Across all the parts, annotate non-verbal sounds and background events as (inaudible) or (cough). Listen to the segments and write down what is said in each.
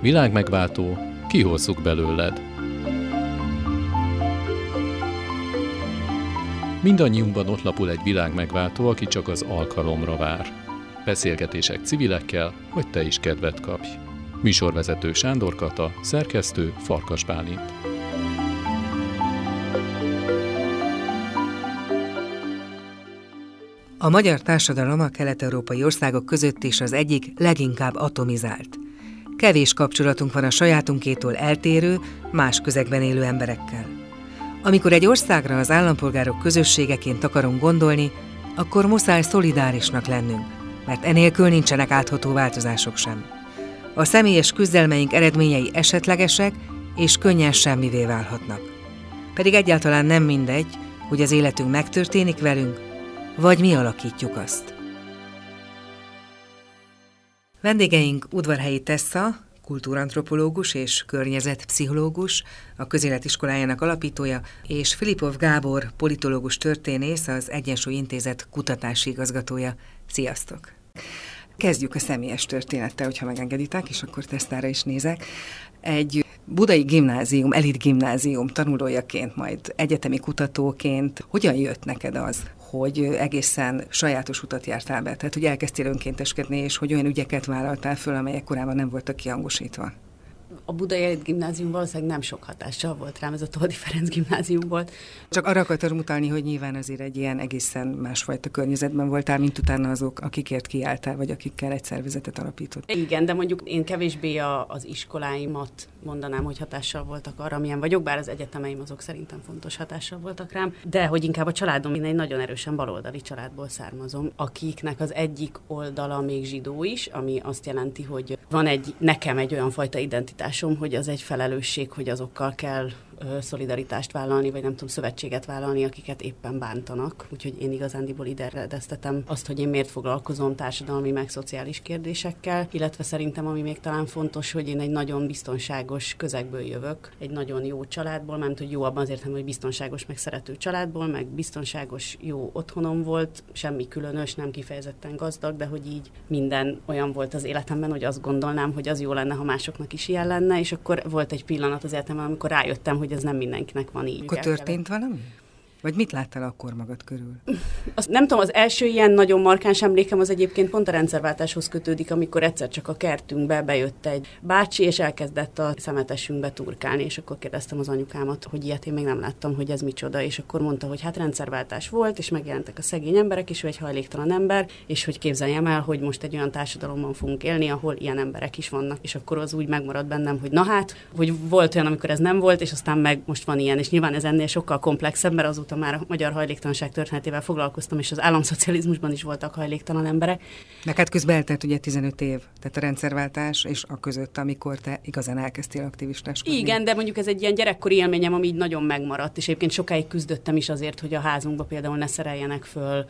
Világmegváltó, kihozzuk belőled. Mindannyiunkban ott lapul egy világmegváltó, aki csak az alkalomra vár. Beszélgetések civilekkel, hogy te is kedvet kapj. Műsorvezető Sándor Kata, szerkesztő Farkas Bálint. A magyar társadalom a kelet-európai országok között is az egyik leginkább atomizált. Kevés kapcsolatunk van a sajátunkétól eltérő, más közegben élő emberekkel. Amikor egy országra az állampolgárok közösségeként akarunk gondolni, akkor muszáj szolidárisnak lennünk, mert enélkül nincsenek átható változások sem. A személyes küzdelmeink eredményei esetlegesek és könnyen semmivé válhatnak. Pedig egyáltalán nem mindegy, hogy az életünk megtörténik velünk, vagy mi alakítjuk azt. Vendégeink Udvarhelyi Tessa, kultúrantropológus és környezetpszichológus, a közéletiskolájának alapítója, és Filipov Gábor, politológus történész, az Egyensúly Intézet kutatási igazgatója. Sziasztok! Kezdjük a személyes történettel, hogyha megengeditek, és akkor tesztára is nézek. Egy budai gimnázium, elit gimnázium tanulójaként, majd egyetemi kutatóként, hogyan jött neked az, hogy egészen sajátos utat jártál be, tehát hogy elkezdtél önkénteskedni, és hogy olyan ügyeket vállaltál föl, amelyek korábban nem voltak kihangosítva a Budai Elit Gimnázium valószínűleg nem sok hatással volt rám, ez a Toldi Ferenc Gimnázium volt. Csak arra akartam utalni, hogy nyilván azért egy ilyen egészen másfajta környezetben voltál, mint utána azok, akikért kiálltál, vagy akikkel egy szervezetet alapított. Igen, de mondjuk én kevésbé a, az iskoláimat mondanám, hogy hatással voltak arra, milyen vagyok, bár az egyetemeim azok szerintem fontos hatással voltak rám, de hogy inkább a családom, én egy nagyon erősen baloldali családból származom, akiknek az egyik oldala még zsidó is, ami azt jelenti, hogy van egy nekem egy olyan fajta identitásom, hogy az egy felelősség, hogy azokkal kell szolidaritást vállalni, vagy nem tudom, szövetséget vállalni, akiket éppen bántanak. Úgyhogy én igazándiból ide eredeztetem azt, hogy én miért foglalkozom társadalmi meg szociális kérdésekkel, illetve szerintem, ami még talán fontos, hogy én egy nagyon biztonságos közegből jövök, egy nagyon jó családból, mert hogy jó abban az értem, hogy biztonságos, meg szerető családból, meg biztonságos, jó otthonom volt, semmi különös, nem kifejezetten gazdag, de hogy így minden olyan volt az életemben, hogy azt gondolnám, hogy az jó lenne, ha másoknak is ilyen lenne, és akkor volt egy pillanat az életemben, amikor rájöttem, hogy hogy ez nem mindenkinek van így. Akkor történt valami? Vagy mit láttál akkor magad körül? Azt nem tudom, az első ilyen nagyon markáns emlékem az egyébként pont a rendszerváltáshoz kötődik, amikor egyszer csak a kertünkbe bejött egy bácsi, és elkezdett a szemetesünkbe turkálni, és akkor kérdeztem az anyukámat, hogy ilyet én még nem láttam, hogy ez micsoda, és akkor mondta, hogy hát rendszerváltás volt, és megjelentek a szegény emberek, és ő egy hajléktalan ember, és hogy képzeljem el, hogy most egy olyan társadalomban fogunk élni, ahol ilyen emberek is vannak, és akkor az úgy megmaradt bennem, hogy na hát, hogy volt olyan, amikor ez nem volt, és aztán meg most van ilyen, és nyilván ez ennél sokkal komplexebb, mert azóta már a magyar hajléktalanság történetével foglalkoztam, és az államszocializmusban is voltak hajléktalan emberek. Meg hát közben eltelt ugye 15 év, tehát a rendszerváltás és a között, amikor te igazán elkezdtél aktivistáskodni. Igen, de mondjuk ez egy ilyen gyerekkori élményem, ami így nagyon megmaradt, és egyébként sokáig küzdöttem is azért, hogy a házunkba például ne szereljenek föl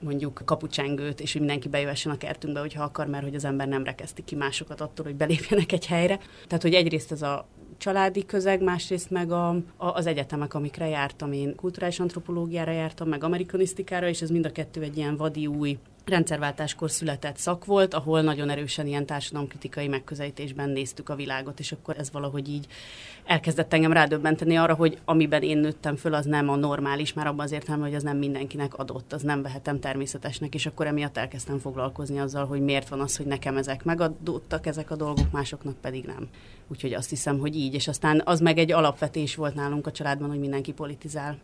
mondjuk kapucsengőt, és hogy mindenki bejöhessen a kertünkbe, hogyha akar, mert hogy az ember nem rekeszti ki másokat attól, hogy belépjenek egy helyre. Tehát, hogy egyrészt ez a családi közeg, másrészt meg a, a, az egyetemek, amikre jártam. Én kulturális antropológiára jártam, meg amerikanisztikára, és ez mind a kettő egy ilyen vadi új rendszerváltáskor született szak volt, ahol nagyon erősen ilyen társadalomkritikai megközelítésben néztük a világot, és akkor ez valahogy így elkezdett engem rádöbbenteni arra, hogy amiben én nőttem föl, az nem a normális, már abban az értelemben, hogy az nem mindenkinek adott, az nem vehetem természetesnek, és akkor emiatt elkezdtem foglalkozni azzal, hogy miért van az, hogy nekem ezek megadottak, ezek a dolgok, másoknak pedig nem. Úgyhogy azt hiszem, hogy így, és aztán az meg egy alapvetés volt nálunk a családban, hogy mindenki politizál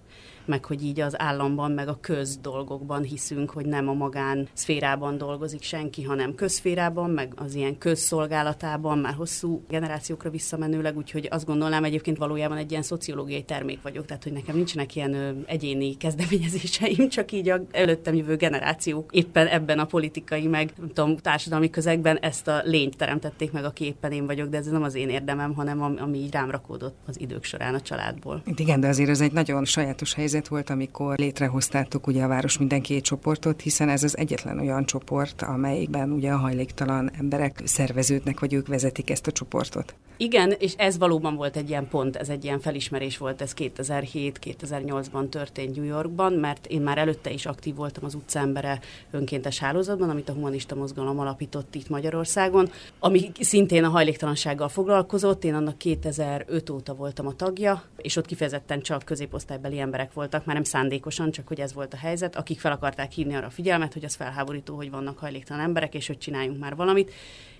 meg hogy így az államban, meg a közdolgokban hiszünk, hogy nem a magán szférában dolgozik senki, hanem közszférában, meg az ilyen közszolgálatában, már hosszú generációkra visszamenőleg, úgyhogy azt gondolnám egyébként valójában egy ilyen szociológiai termék vagyok, tehát hogy nekem nincsenek ilyen ö, egyéni kezdeményezéseim, (laughs) csak így a előttem jövő generációk éppen ebben a politikai, meg nem tudom, társadalmi közegben ezt a lényt teremtették meg, aki éppen én vagyok, de ez nem az én érdemem, hanem ami így rám rakódott az idők során a családból. Igen, de azért ez egy nagyon sajátos helyzet helyzet volt, amikor létrehoztátok ugye a Város Minden Két csoportot, hiszen ez az egyetlen olyan csoport, amelyikben ugye a hajléktalan emberek szerveződnek, vagy ők vezetik ezt a csoportot. Igen, és ez valóban volt egy ilyen pont, ez egy ilyen felismerés volt, ez 2007-2008-ban történt New Yorkban, mert én már előtte is aktív voltam az utcaembere önkéntes hálózatban, amit a humanista mozgalom alapított itt Magyarországon, ami szintén a hajléktalansággal foglalkozott. Én annak 2005 óta voltam a tagja, és ott kifejezetten csak középosztálybeli emberek voltak, már nem szándékosan, csak hogy ez volt a helyzet, akik fel akarták hívni arra a figyelmet, hogy az felháborító, hogy vannak hajléktalan emberek, és hogy csináljunk már valamit.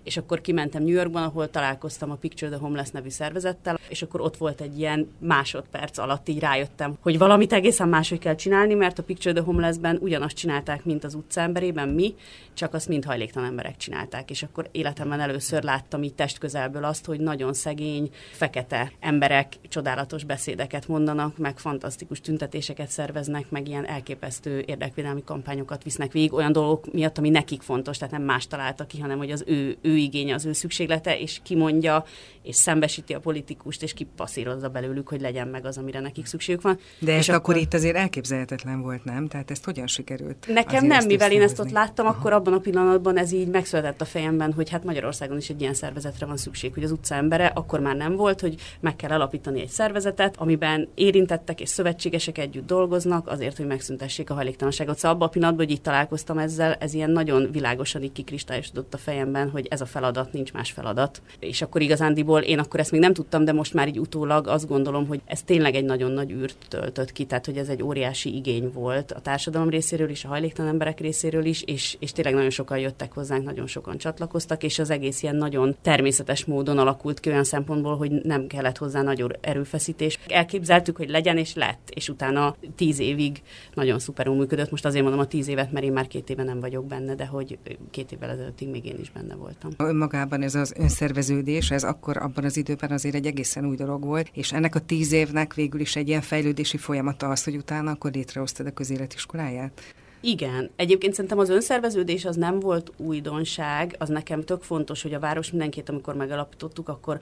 És akkor kimentem New Yorkban, ahol találkoztam a Picture the Homeless nevű szervezettel, és akkor ott volt egy ilyen másodperc alatt így rájöttem, hogy valamit egészen máshogy kell csinálni, mert a Picture the Homelessben ugyanazt csinálták, mint az utcaemberében mi, csak azt mind hajléktalan emberek csinálták, és akkor életemben először láttam így testközelből azt, hogy nagyon szegény, fekete emberek csodálatos beszédeket mondanak, meg fantasztikus tüntetéseket szerveznek, meg ilyen elképesztő érdekvédelmi kampányokat visznek végig olyan dolgok miatt, ami nekik fontos, tehát nem más találta ki, hanem hogy az ő, ő igénye, az ő szükséglete, és kimondja, és szembesíti a politikust, és kipasszírozza belőlük, hogy legyen meg az, amire nekik szükségük van. De ez akkor, akkor itt azért elképzelhetetlen volt, nem? Tehát ezt hogyan sikerült? Nekem nem, mivel én ezt ott láttam, Aha. akkor abban a pillanatban ez így megszületett a fejemben, hogy hát Magyarországon is egy ilyen szervezetre van szükség, hogy az utca embere akkor már nem volt, hogy meg kell alapítani egy szervezetet, amiben érintettek és szövetségesek együtt dolgoznak, azért, hogy megszüntessék a hajléktalanságot. Szóval abban a pillanatban, hogy így találkoztam ezzel, ez ilyen nagyon világosan így kikristályosodott a fejemben, hogy ez a feladat, nincs más feladat. És akkor igazándiból én akkor ezt még nem tudtam, de most már így utólag azt gondolom, hogy ez tényleg egy nagyon nagy űrt töltött ki, tehát hogy ez egy óriási igény volt a társadalom részéről is, a hajléktalan emberek részéről is, és, és tényleg nagyon sokan jöttek hozzánk, nagyon sokan csatlakoztak, és az egész ilyen nagyon természetes módon alakult ki olyan szempontból, hogy nem kellett hozzá nagyon erőfeszítés. Elképzeltük, hogy legyen, és lett, és utána tíz évig nagyon szuperul működött. Most azért mondom a tíz évet, mert én már két éve nem vagyok benne, de hogy két évvel ezelőttig még én is benne voltam önmagában ez az önszerveződés, ez akkor abban az időben azért egy egészen új dolog volt, és ennek a tíz évnek végül is egy ilyen fejlődési folyamata az, hogy utána akkor létrehoztad a közéletiskoláját? Igen. Egyébként szerintem az önszerveződés az nem volt újdonság, az nekem tök fontos, hogy a város mindenkit, amikor megalapítottuk, akkor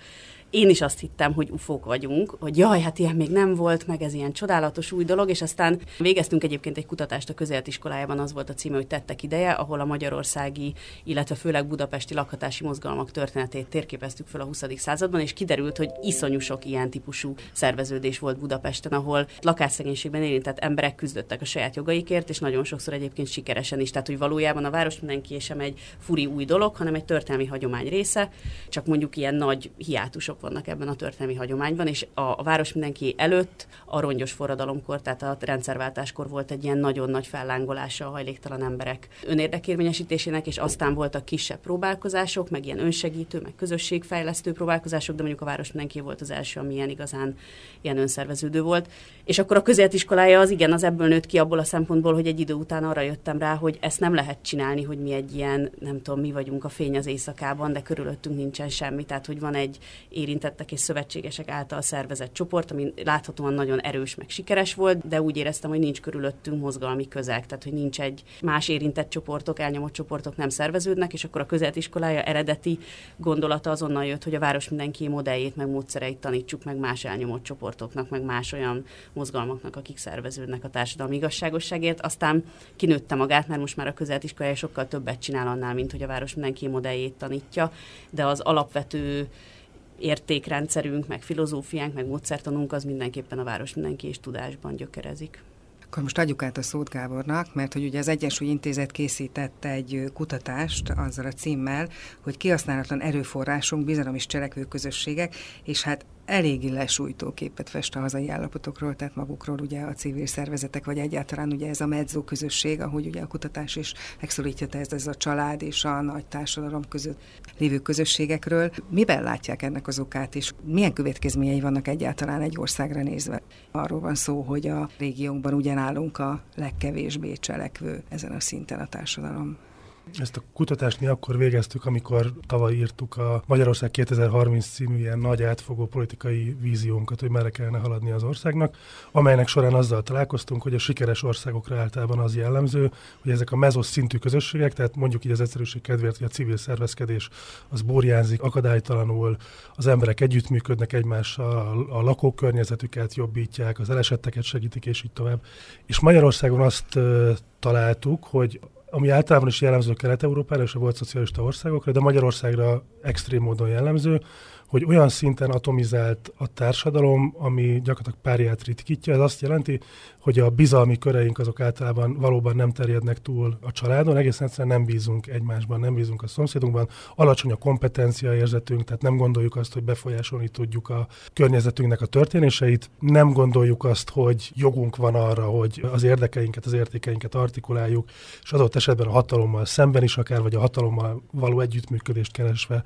én is azt hittem, hogy ufók vagyunk, hogy jaj, hát ilyen még nem volt, meg ez ilyen csodálatos új dolog, és aztán végeztünk egyébként egy kutatást a közéletiskolájában, az volt a címe, hogy tettek ideje, ahol a magyarországi, illetve főleg budapesti lakhatási mozgalmak történetét térképeztük fel a 20. században, és kiderült, hogy iszonyú sok ilyen típusú szerveződés volt Budapesten, ahol lakásszegénységben érintett emberek küzdöttek a saját jogaikért, és nagyon sokszor egyébként sikeresen is. Tehát, hogy valójában a város mindenki sem egy furi új dolog, hanem egy történelmi hagyomány része, csak mondjuk ilyen nagy hiátusok vannak ebben a történelmi hagyományban, és a, a város mindenki előtt a rongyos forradalomkor, tehát a rendszerváltáskor volt egy ilyen nagyon nagy fellángolása a hajléktalan emberek önérdekérvényesítésének, és aztán voltak kisebb próbálkozások, meg ilyen önsegítő, meg közösségfejlesztő próbálkozások, de mondjuk a város mindenki volt az első, ami ilyen igazán ilyen önszerveződő volt. És akkor a közéletiskolája az igen, az ebből nőtt ki abból a szempontból, hogy egy idő után arra jöttem rá, hogy ezt nem lehet csinálni, hogy mi egy ilyen, nem tudom, mi vagyunk a fény az éjszakában, de körülöttünk nincsen semmi. Tehát, hogy van egy érintettek és szövetségesek által szervezett csoport, ami láthatóan nagyon erős, meg sikeres volt, de úgy éreztem, hogy nincs körülöttünk mozgalmi közeg, tehát, hogy nincs egy más érintett csoportok, elnyomott csoportok nem szerveződnek, és akkor a közéletiskolája eredeti gondolata azonnal jött, hogy a város mindenki modelljét, meg módszereit tanítsuk meg más elnyomott csoportoknak, meg más olyan mozgalmaknak, akik szerveződnek a társadalmi igazságosságért. Aztán kinőtte magát, mert most már a közéletiskolája sokkal többet csinál annál, mint hogy a város mindenki modelljét tanítja, de az alapvető értékrendszerünk, meg filozófiánk, meg módszertanunk az mindenképpen a város mindenki és tudásban gyökerezik. Akkor most adjuk át a szót Gábornak, mert hogy ugye az Egyensúly Intézet készített egy kutatást azzal a címmel, hogy kihasználatlan erőforrásunk, bizalom és cselekvő közösségek, és hát eléggé lesújtó képet fest a hazai állapotokról, tehát magukról ugye a civil szervezetek, vagy egyáltalán ugye ez a medzó közösség, ahogy ugye a kutatás is megszólítja ez, ez a család és a nagy társadalom között lévő közösségekről. Miben látják ennek az okát, és milyen következményei vannak egyáltalán egy országra nézve? Arról van szó, hogy a régiónkban ugyanállunk a legkevésbé cselekvő ezen a szinten a társadalom. Ezt a kutatást mi akkor végeztük, amikor tavaly írtuk a Magyarország 2030 című ilyen nagy átfogó politikai víziónkat, hogy merre kellene haladni az országnak, amelynek során azzal találkoztunk, hogy a sikeres országokra általában az jellemző, hogy ezek a mezos szintű közösségek, tehát mondjuk így az egyszerűség kedvéért, hogy a civil szervezkedés az borjánzik, akadálytalanul, az emberek együttműködnek egymással, a lakókörnyezetüket jobbítják, az elesetteket segítik, és így tovább. És Magyarországon azt találtuk, hogy ami általában is jellemző Kelet-Európára és a volt szocialista országokra, de Magyarországra extrém módon jellemző, hogy olyan szinten atomizált a társadalom, ami gyakorlatilag párját ritkítja. Ez azt jelenti, hogy a bizalmi köreink azok általában valóban nem terjednek túl a családon, egészen egyszerűen nem bízunk egymásban, nem bízunk a szomszédunkban, alacsony a kompetencia érzetünk, tehát nem gondoljuk azt, hogy befolyásolni tudjuk a környezetünknek a történéseit, nem gondoljuk azt, hogy jogunk van arra, hogy az érdekeinket, az értékeinket artikuláljuk, és adott esetben a hatalommal szemben is akár, vagy a hatalommal való együttműködést keresve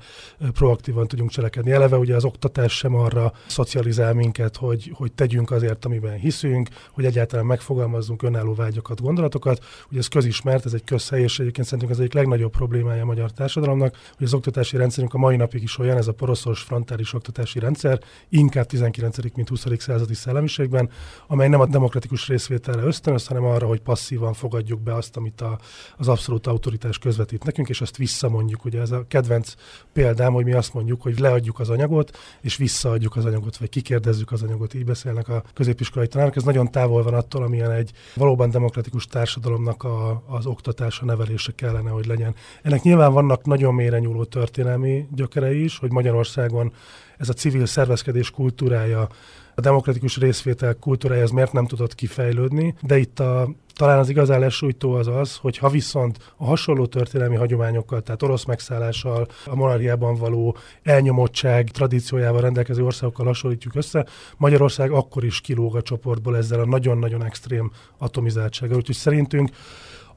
proaktívan tudjunk cselekedni. Eleve ugye az oktatás sem arra szocializál minket, hogy, hogy tegyünk azért, amiben hiszünk, hogy egyáltalán egyáltalán megfogalmazzunk önálló vágyakat, gondolatokat. Ugye ez közismert, ez egy közhely, és egyébként szerintünk ez egyik legnagyobb problémája a magyar társadalomnak, hogy az oktatási rendszerünk a mai napig is olyan, ez a poroszos frontális oktatási rendszer, inkább 19. mint 20. századi szellemiségben, amely nem a demokratikus részvételre ösztönöz, hanem arra, hogy passzívan fogadjuk be azt, amit a, az abszolút autoritás közvetít nekünk, és azt visszamondjuk. Ugye ez a kedvenc példám, hogy mi azt mondjuk, hogy leadjuk az anyagot, és visszaadjuk az anyagot, vagy kikérdezzük az anyagot. Így beszélnek a középiskolai tanárok. Ez nagyon távol van attól, amilyen egy valóban demokratikus társadalomnak a, az oktatása, nevelése kellene, hogy legyen. Ennek nyilván vannak nagyon mélyre nyúló történelmi gyökerei is, hogy Magyarországon ez a civil szervezkedés kultúrája, a demokratikus részvétel kultúrája ez miért nem tudott kifejlődni, de itt a talán az igazán lesújtó az az, hogy ha viszont a hasonló történelmi hagyományokkal, tehát orosz megszállással, a monarchiában való elnyomottság tradíciójával rendelkező országokkal hasonlítjuk össze, Magyarország akkor is kilóg a csoportból ezzel a nagyon-nagyon extrém atomizáltsággal. Úgyhogy szerintünk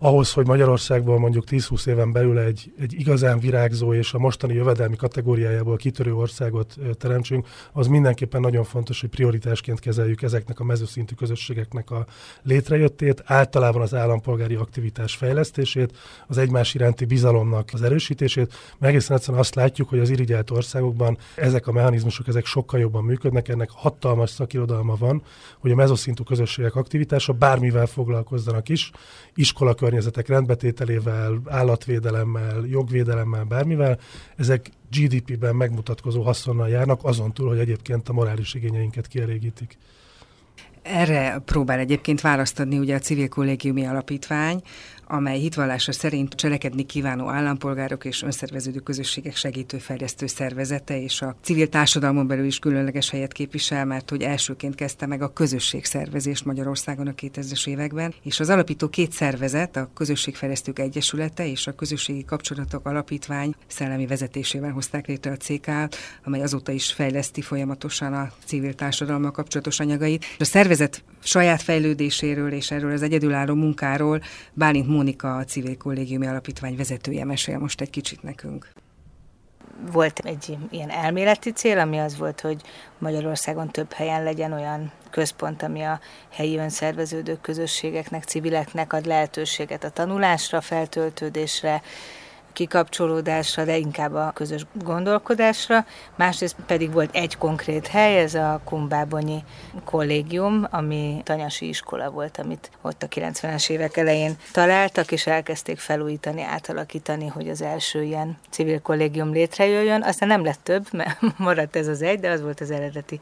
ahhoz, hogy Magyarországból mondjuk 10-20 éven belül egy, egy igazán virágzó és a mostani jövedelmi kategóriájából kitörő országot teremtsünk, az mindenképpen nagyon fontos, hogy prioritásként kezeljük ezeknek a mezőszintű közösségeknek a létrejöttét, általában az állampolgári aktivitás fejlesztését, az egymás iránti bizalomnak az erősítését, mert egészen egyszerűen azt látjuk, hogy az irigyelt országokban ezek a mechanizmusok ezek sokkal jobban működnek, ennek hatalmas szakirodalma van, hogy a mezoszintű közösségek aktivitása bármivel foglalkozzanak is, iskola környezetek rendbetételével, állatvédelemmel, jogvédelemmel, bármivel, ezek GDP-ben megmutatkozó haszonnal járnak, azon túl, hogy egyébként a morális igényeinket kielégítik. Erre próbál egyébként választ adni ugye a Civil Kollégiumi Alapítvány, amely hitvallása szerint cselekedni kívánó állampolgárok és önszerveződő közösségek segítő-fejlesztő szervezete, és a civil társadalmon belül is különleges helyet képvisel, mert hogy elsőként kezdte meg a közösségszervezést Magyarországon a 2000-es években, és az alapító két szervezet, a Közösségfejlesztők Egyesülete és a Közösségi Kapcsolatok Alapítvány szellemi vezetésében hozták létre a CK, amely azóta is fejleszti folyamatosan a civil társadalommal kapcsolatos anyagait. A szervezet saját fejlődéséről és erről az egyedülálló munkáról Bálint Mónika, a Civil Kollégiumi Alapítvány vezetője mesél most egy kicsit nekünk. Volt egy ilyen elméleti cél, ami az volt, hogy Magyarországon több helyen legyen olyan központ, ami a helyi önszerveződő közösségeknek, civileknek ad lehetőséget a tanulásra, feltöltődésre, kikapcsolódásra, de inkább a közös gondolkodásra. Másrészt pedig volt egy konkrét hely, ez a Kumbábonyi kollégium, ami tanyasi iskola volt, amit ott a 90-es évek elején találtak, és elkezdték felújítani, átalakítani, hogy az első ilyen civil kollégium létrejöjjön. Aztán nem lett több, mert (laughs) maradt ez az egy, de az volt az eredeti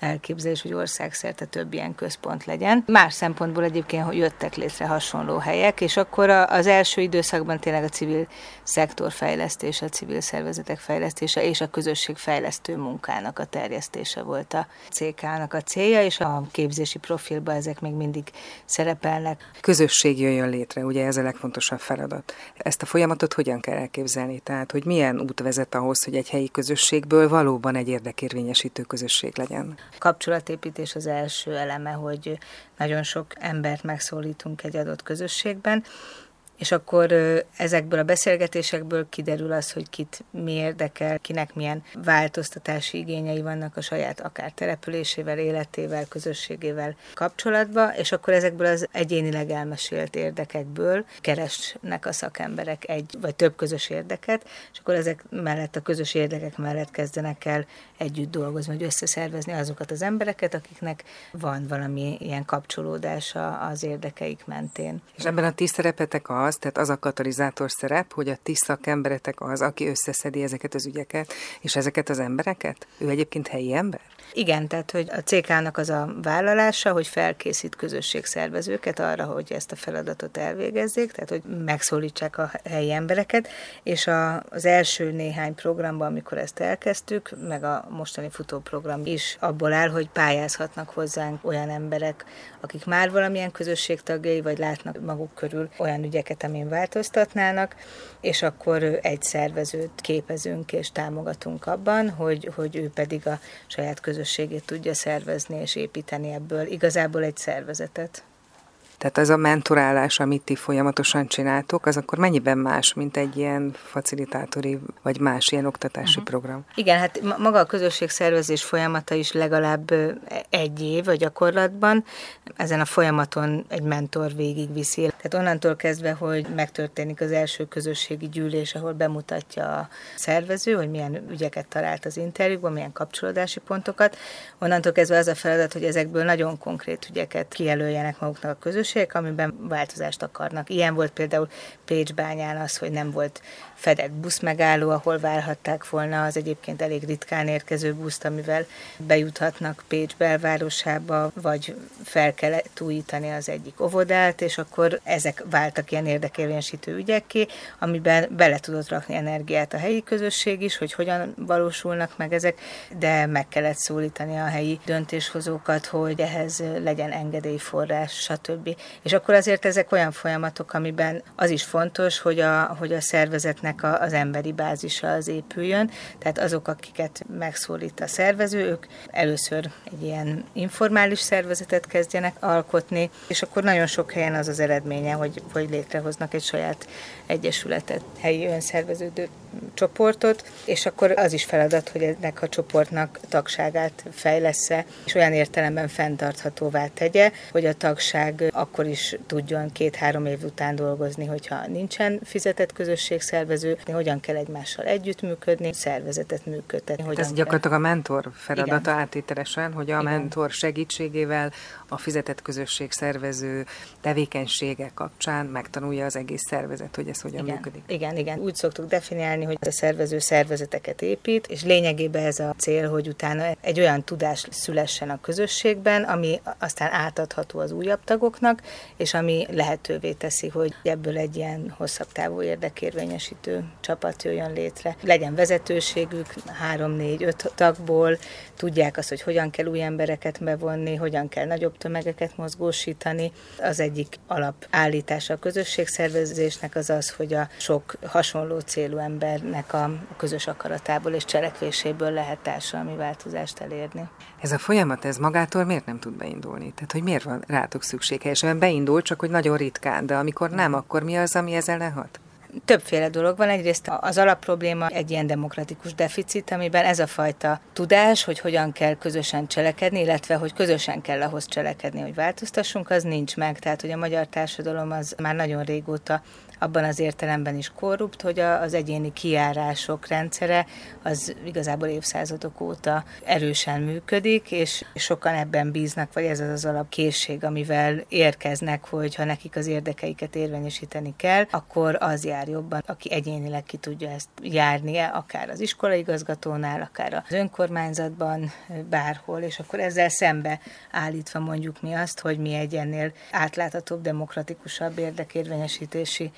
elképzelés, hogy országszerte több ilyen központ legyen. Más szempontból egyébként hogy jöttek létre hasonló helyek, és akkor az első időszakban tényleg a civil szektor fejlesztése, a civil szervezetek fejlesztése és a közösség fejlesztő munkának a terjesztése volt a CK-nak a célja, és a képzési profilban ezek még mindig szerepelnek. Közösség jöjjön létre, ugye ez a legfontosabb feladat. Ezt a folyamatot hogyan kell elképzelni? Tehát, hogy milyen út vezet ahhoz, hogy egy helyi közösségből valóban egy érdekérvényesítő közösség legyen? Kapcsolatépítés az első eleme, hogy nagyon sok embert megszólítunk egy adott közösségben, és akkor ezekből a beszélgetésekből kiderül az, hogy kit mi érdekel, kinek milyen változtatási igényei vannak a saját akár településével, életével, közösségével kapcsolatban, és akkor ezekből az egyénileg elmesélt érdekekből keresnek a szakemberek egy vagy több közös érdeket, és akkor ezek mellett a közös érdekek mellett kezdenek el együtt dolgozni, vagy összeszervezni azokat az embereket, akiknek van valami ilyen kapcsolódása az érdekeik mentén. És ebben a ti szerepetek az, tehát az a katalizátor szerep, hogy a ti szakemberetek az, aki összeszedi ezeket az ügyeket, és ezeket az embereket? Ő egyébként helyi ember? Igen, tehát hogy a CK-nak az a vállalása, hogy felkészít közösségszervezőket arra, hogy ezt a feladatot elvégezzék, tehát hogy megszólítsák a helyi embereket, és a, az első néhány programban, amikor ezt elkezdtük, meg a mostani futóprogram is abból áll, hogy pályázhatnak hozzánk olyan emberek, akik már valamilyen közösség tagjai, vagy látnak maguk körül olyan ügyeket, amin változtatnának, és akkor egy szervezőt képezünk és támogatunk abban, hogy, hogy ő pedig a saját közösségét tudja szervezni és építeni ebből igazából egy szervezetet. Tehát az a mentorálás, amit ti folyamatosan csináltok, az akkor mennyiben más, mint egy ilyen facilitátori vagy más ilyen oktatási uh-huh. program? Igen, hát maga a közösségszervezés folyamata is legalább egy év a gyakorlatban. Ezen a folyamaton egy mentor végigviszi. Tehát onnantól kezdve, hogy megtörténik az első közösségi gyűlés, ahol bemutatja a szervező, hogy milyen ügyeket talált az interjúkban, milyen kapcsolódási pontokat. Onnantól kezdve az a feladat, hogy ezekből nagyon konkrét ügyeket kijelöljenek maguknak a közösség lehetőségek, amiben változást akarnak. Ilyen volt például Pécsbányán az, hogy nem volt fedett buszmegálló, ahol várhatták volna az egyébként elég ritkán érkező buszt, amivel bejuthatnak Pécs belvárosába, vagy fel kell újítani az egyik óvodát, és akkor ezek váltak ilyen érdekérvényesítő ügyekké, amiben bele tudott rakni energiát a helyi közösség is, hogy hogyan valósulnak meg ezek, de meg kellett szólítani a helyi döntéshozókat, hogy ehhez legyen engedélyforrás, stb. És akkor azért ezek olyan folyamatok, amiben az is fontos, hogy a, hogy a szervezetnek a, az emberi bázisa az épüljön, tehát azok, akiket megszólít a szervező, ők először egy ilyen informális szervezetet kezdjenek alkotni, és akkor nagyon sok helyen az az eredménye, hogy, hogy létrehoznak egy saját egyesületet, helyi önszerveződő csoportot, és akkor az is feladat, hogy ennek a csoportnak tagságát fejlesz-e, és olyan értelemben fenntarthatóvá tegye, hogy a tagság akkor is tudjon két-három év után dolgozni, hogyha nincsen fizetett közösségszervező, hogyan kell egymással együttműködni, szervezetet működtetni. Hogyan Ez gyakorlatilag a mentor feladata átételesen, hogy a Igen. mentor segítségével a fizetett közösség szervező tevékenysége kapcsán megtanulja az egész szervezet, hogy ez hogyan igen. működik. Igen, igen. Úgy szoktuk definiálni, hogy a szervező szervezeteket épít, és lényegében ez a cél, hogy utána egy olyan tudás szülessen a közösségben, ami aztán átadható az újabb tagoknak, és ami lehetővé teszi, hogy ebből egy ilyen hosszabb távú érdekérvényesítő csapat jöjjön létre. Legyen vezetőségük, három, négy, öt tagból, tudják azt, hogy hogyan kell új embereket bevonni, hogyan kell nagyobb tömegeket mozgósítani. Az egyik alapállítása a közösségszervezésnek az az, hogy a sok hasonló célú embernek a közös akaratából és cselekvéséből lehet társadalmi változást elérni. Ez a folyamat, ez magától miért nem tud beindulni? Tehát, hogy miért van rátok szükség? Helyesen beindul, csak hogy nagyon ritkán, de amikor nem, akkor mi az, ami ezzel lehet? Többféle dolog van. Egyrészt az alapprobléma egy ilyen demokratikus deficit, amiben ez a fajta tudás, hogy hogyan kell közösen cselekedni, illetve hogy közösen kell ahhoz cselekedni, hogy változtassunk, az nincs meg. Tehát, hogy a magyar társadalom az már nagyon régóta abban az értelemben is korrupt, hogy az egyéni kiárások rendszere az igazából évszázadok óta erősen működik, és sokan ebben bíznak, vagy ez az az alapkészség, amivel érkeznek, hogy ha nekik az érdekeiket érvényesíteni kell, akkor az jár jobban, aki egyénileg ki tudja ezt járni, akár az iskolaigazgatónál, akár az önkormányzatban, bárhol, és akkor ezzel szembe állítva mondjuk mi azt, hogy mi egy ennél átláthatóbb, demokratikusabb érdekérvényesítési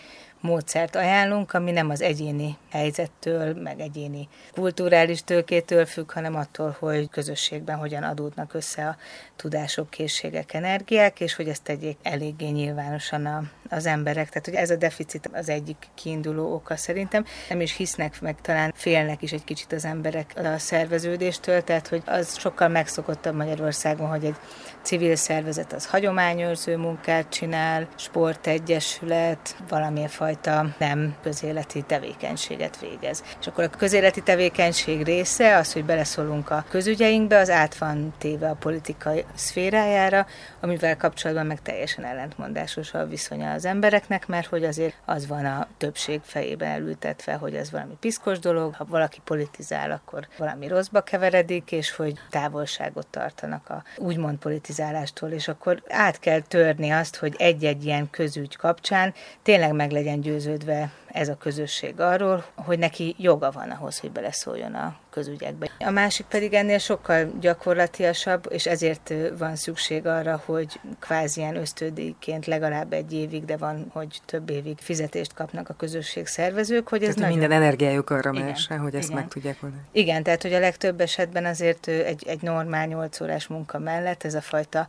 módszert ajánlunk, ami nem az egyéni helyzettől, meg egyéni kulturális tőkétől függ, hanem attól, hogy közösségben hogyan adódnak össze a tudások, készségek, energiák, és hogy ezt tegyék eléggé nyilvánosan a, az emberek. Tehát, hogy ez a deficit az egyik kiinduló oka szerintem. Nem is hisznek, meg talán félnek is egy kicsit az emberek a szerveződéstől, tehát, hogy az sokkal megszokottabb Magyarországon, hogy egy civil szervezet az hagyományőrző munkát csinál, sportegyesület, valamilyen fajta nem közéleti tevékenységet végez. És akkor a közéleti tevékenység része az, hogy beleszólunk a közügyeinkbe, az át van téve a politikai szférájára, amivel kapcsolatban meg teljesen ellentmondásos a viszonya az embereknek, mert hogy azért az van a többség fejébe elültetve, hogy ez valami piszkos dolog, ha valaki politizál, akkor valami rosszba keveredik, és hogy távolságot tartanak a úgymond politizálástól, és akkor át kell törni azt, hogy egy-egy ilyen közügy kapcsán tényleg meg legyen győződve ez a közösség arról, hogy neki joga van ahhoz, hogy beleszóljon a közügyekbe. A másik pedig ennél sokkal gyakorlatiasabb, és ezért van szükség arra, hogy kvázi ilyen ösztödíjként legalább egy évig, de van, hogy több évig fizetést kapnak a közösség szervezők, hogy ez tehát nagyon... minden energiájuk arra messe, hogy ezt igen. meg tudják oldani. Igen, tehát hogy a legtöbb esetben azért egy, egy normál 8 órás munka mellett ez a fajta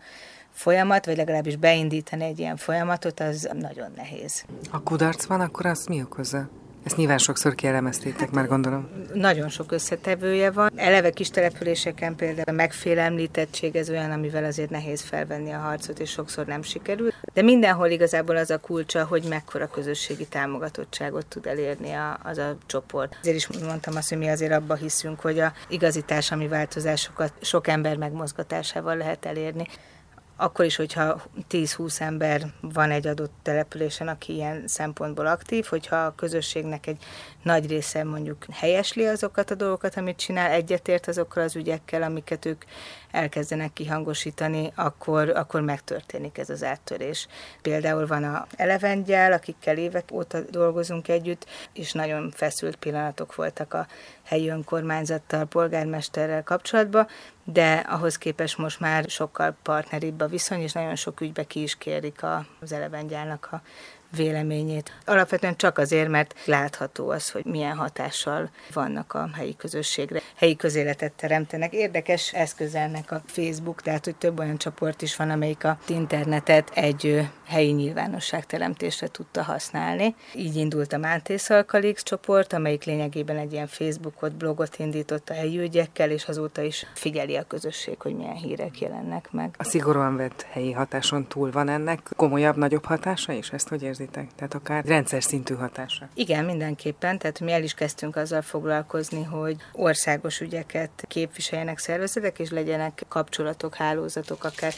folyamat, vagy legalábbis beindítani egy ilyen folyamatot, az nagyon nehéz. Ha kudarc van, akkor azt mi okozza? Ezt nyilván sokszor kielemeztétek már, gondolom. Nagyon sok összetevője van. Eleve kis településeken például a megfélemlítettség ez olyan, amivel azért nehéz felvenni a harcot, és sokszor nem sikerül. De mindenhol igazából az a kulcsa, hogy mekkora közösségi támogatottságot tud elérni a, az a csoport. Ezért is mondtam azt, hogy mi azért abba hiszünk, hogy a igazi társadalmi változásokat sok ember megmozgatásával lehet elérni akkor is, hogyha 10-20 ember van egy adott településen, aki ilyen szempontból aktív, hogyha a közösségnek egy nagy része mondjuk helyesli azokat a dolgokat, amit csinál, egyetért azokkal az ügyekkel, amiket ők elkezdenek kihangosítani, akkor, akkor megtörténik ez az áttörés. Például van a Elevengyel, akikkel évek óta dolgozunk együtt, és nagyon feszült pillanatok voltak a helyi önkormányzattal, polgármesterrel kapcsolatban, de ahhoz képest most már sokkal partneribb a viszony, és nagyon sok ügybe ki is kérik az Elevengyálnak a véleményét. Alapvetően csak azért, mert látható az, hogy milyen hatással vannak a helyi közösségre. Helyi közéletet teremtenek. Érdekes eszköz ennek a Facebook, tehát hogy több olyan csoport is van, amelyik a internetet egy helyi nyilvánosságteremtésre tudta használni. Így indult a Máté Szalkalix csoport, amelyik lényegében egy ilyen Facebookot, blogot indított a helyi ügyekkel, és azóta is figyeli a közösség, hogy milyen hírek jelennek meg. A szigorúan vett helyi hatáson túl van ennek komolyabb, nagyobb hatása is? Ezt hogy érzitek? Tehát akár rendszer szintű hatása? Igen, mindenképpen. Tehát mi el is kezdtünk azzal foglalkozni, hogy országos ügyeket képviseljenek szervezetek, és legyenek kapcsolatok, hálózatok, akár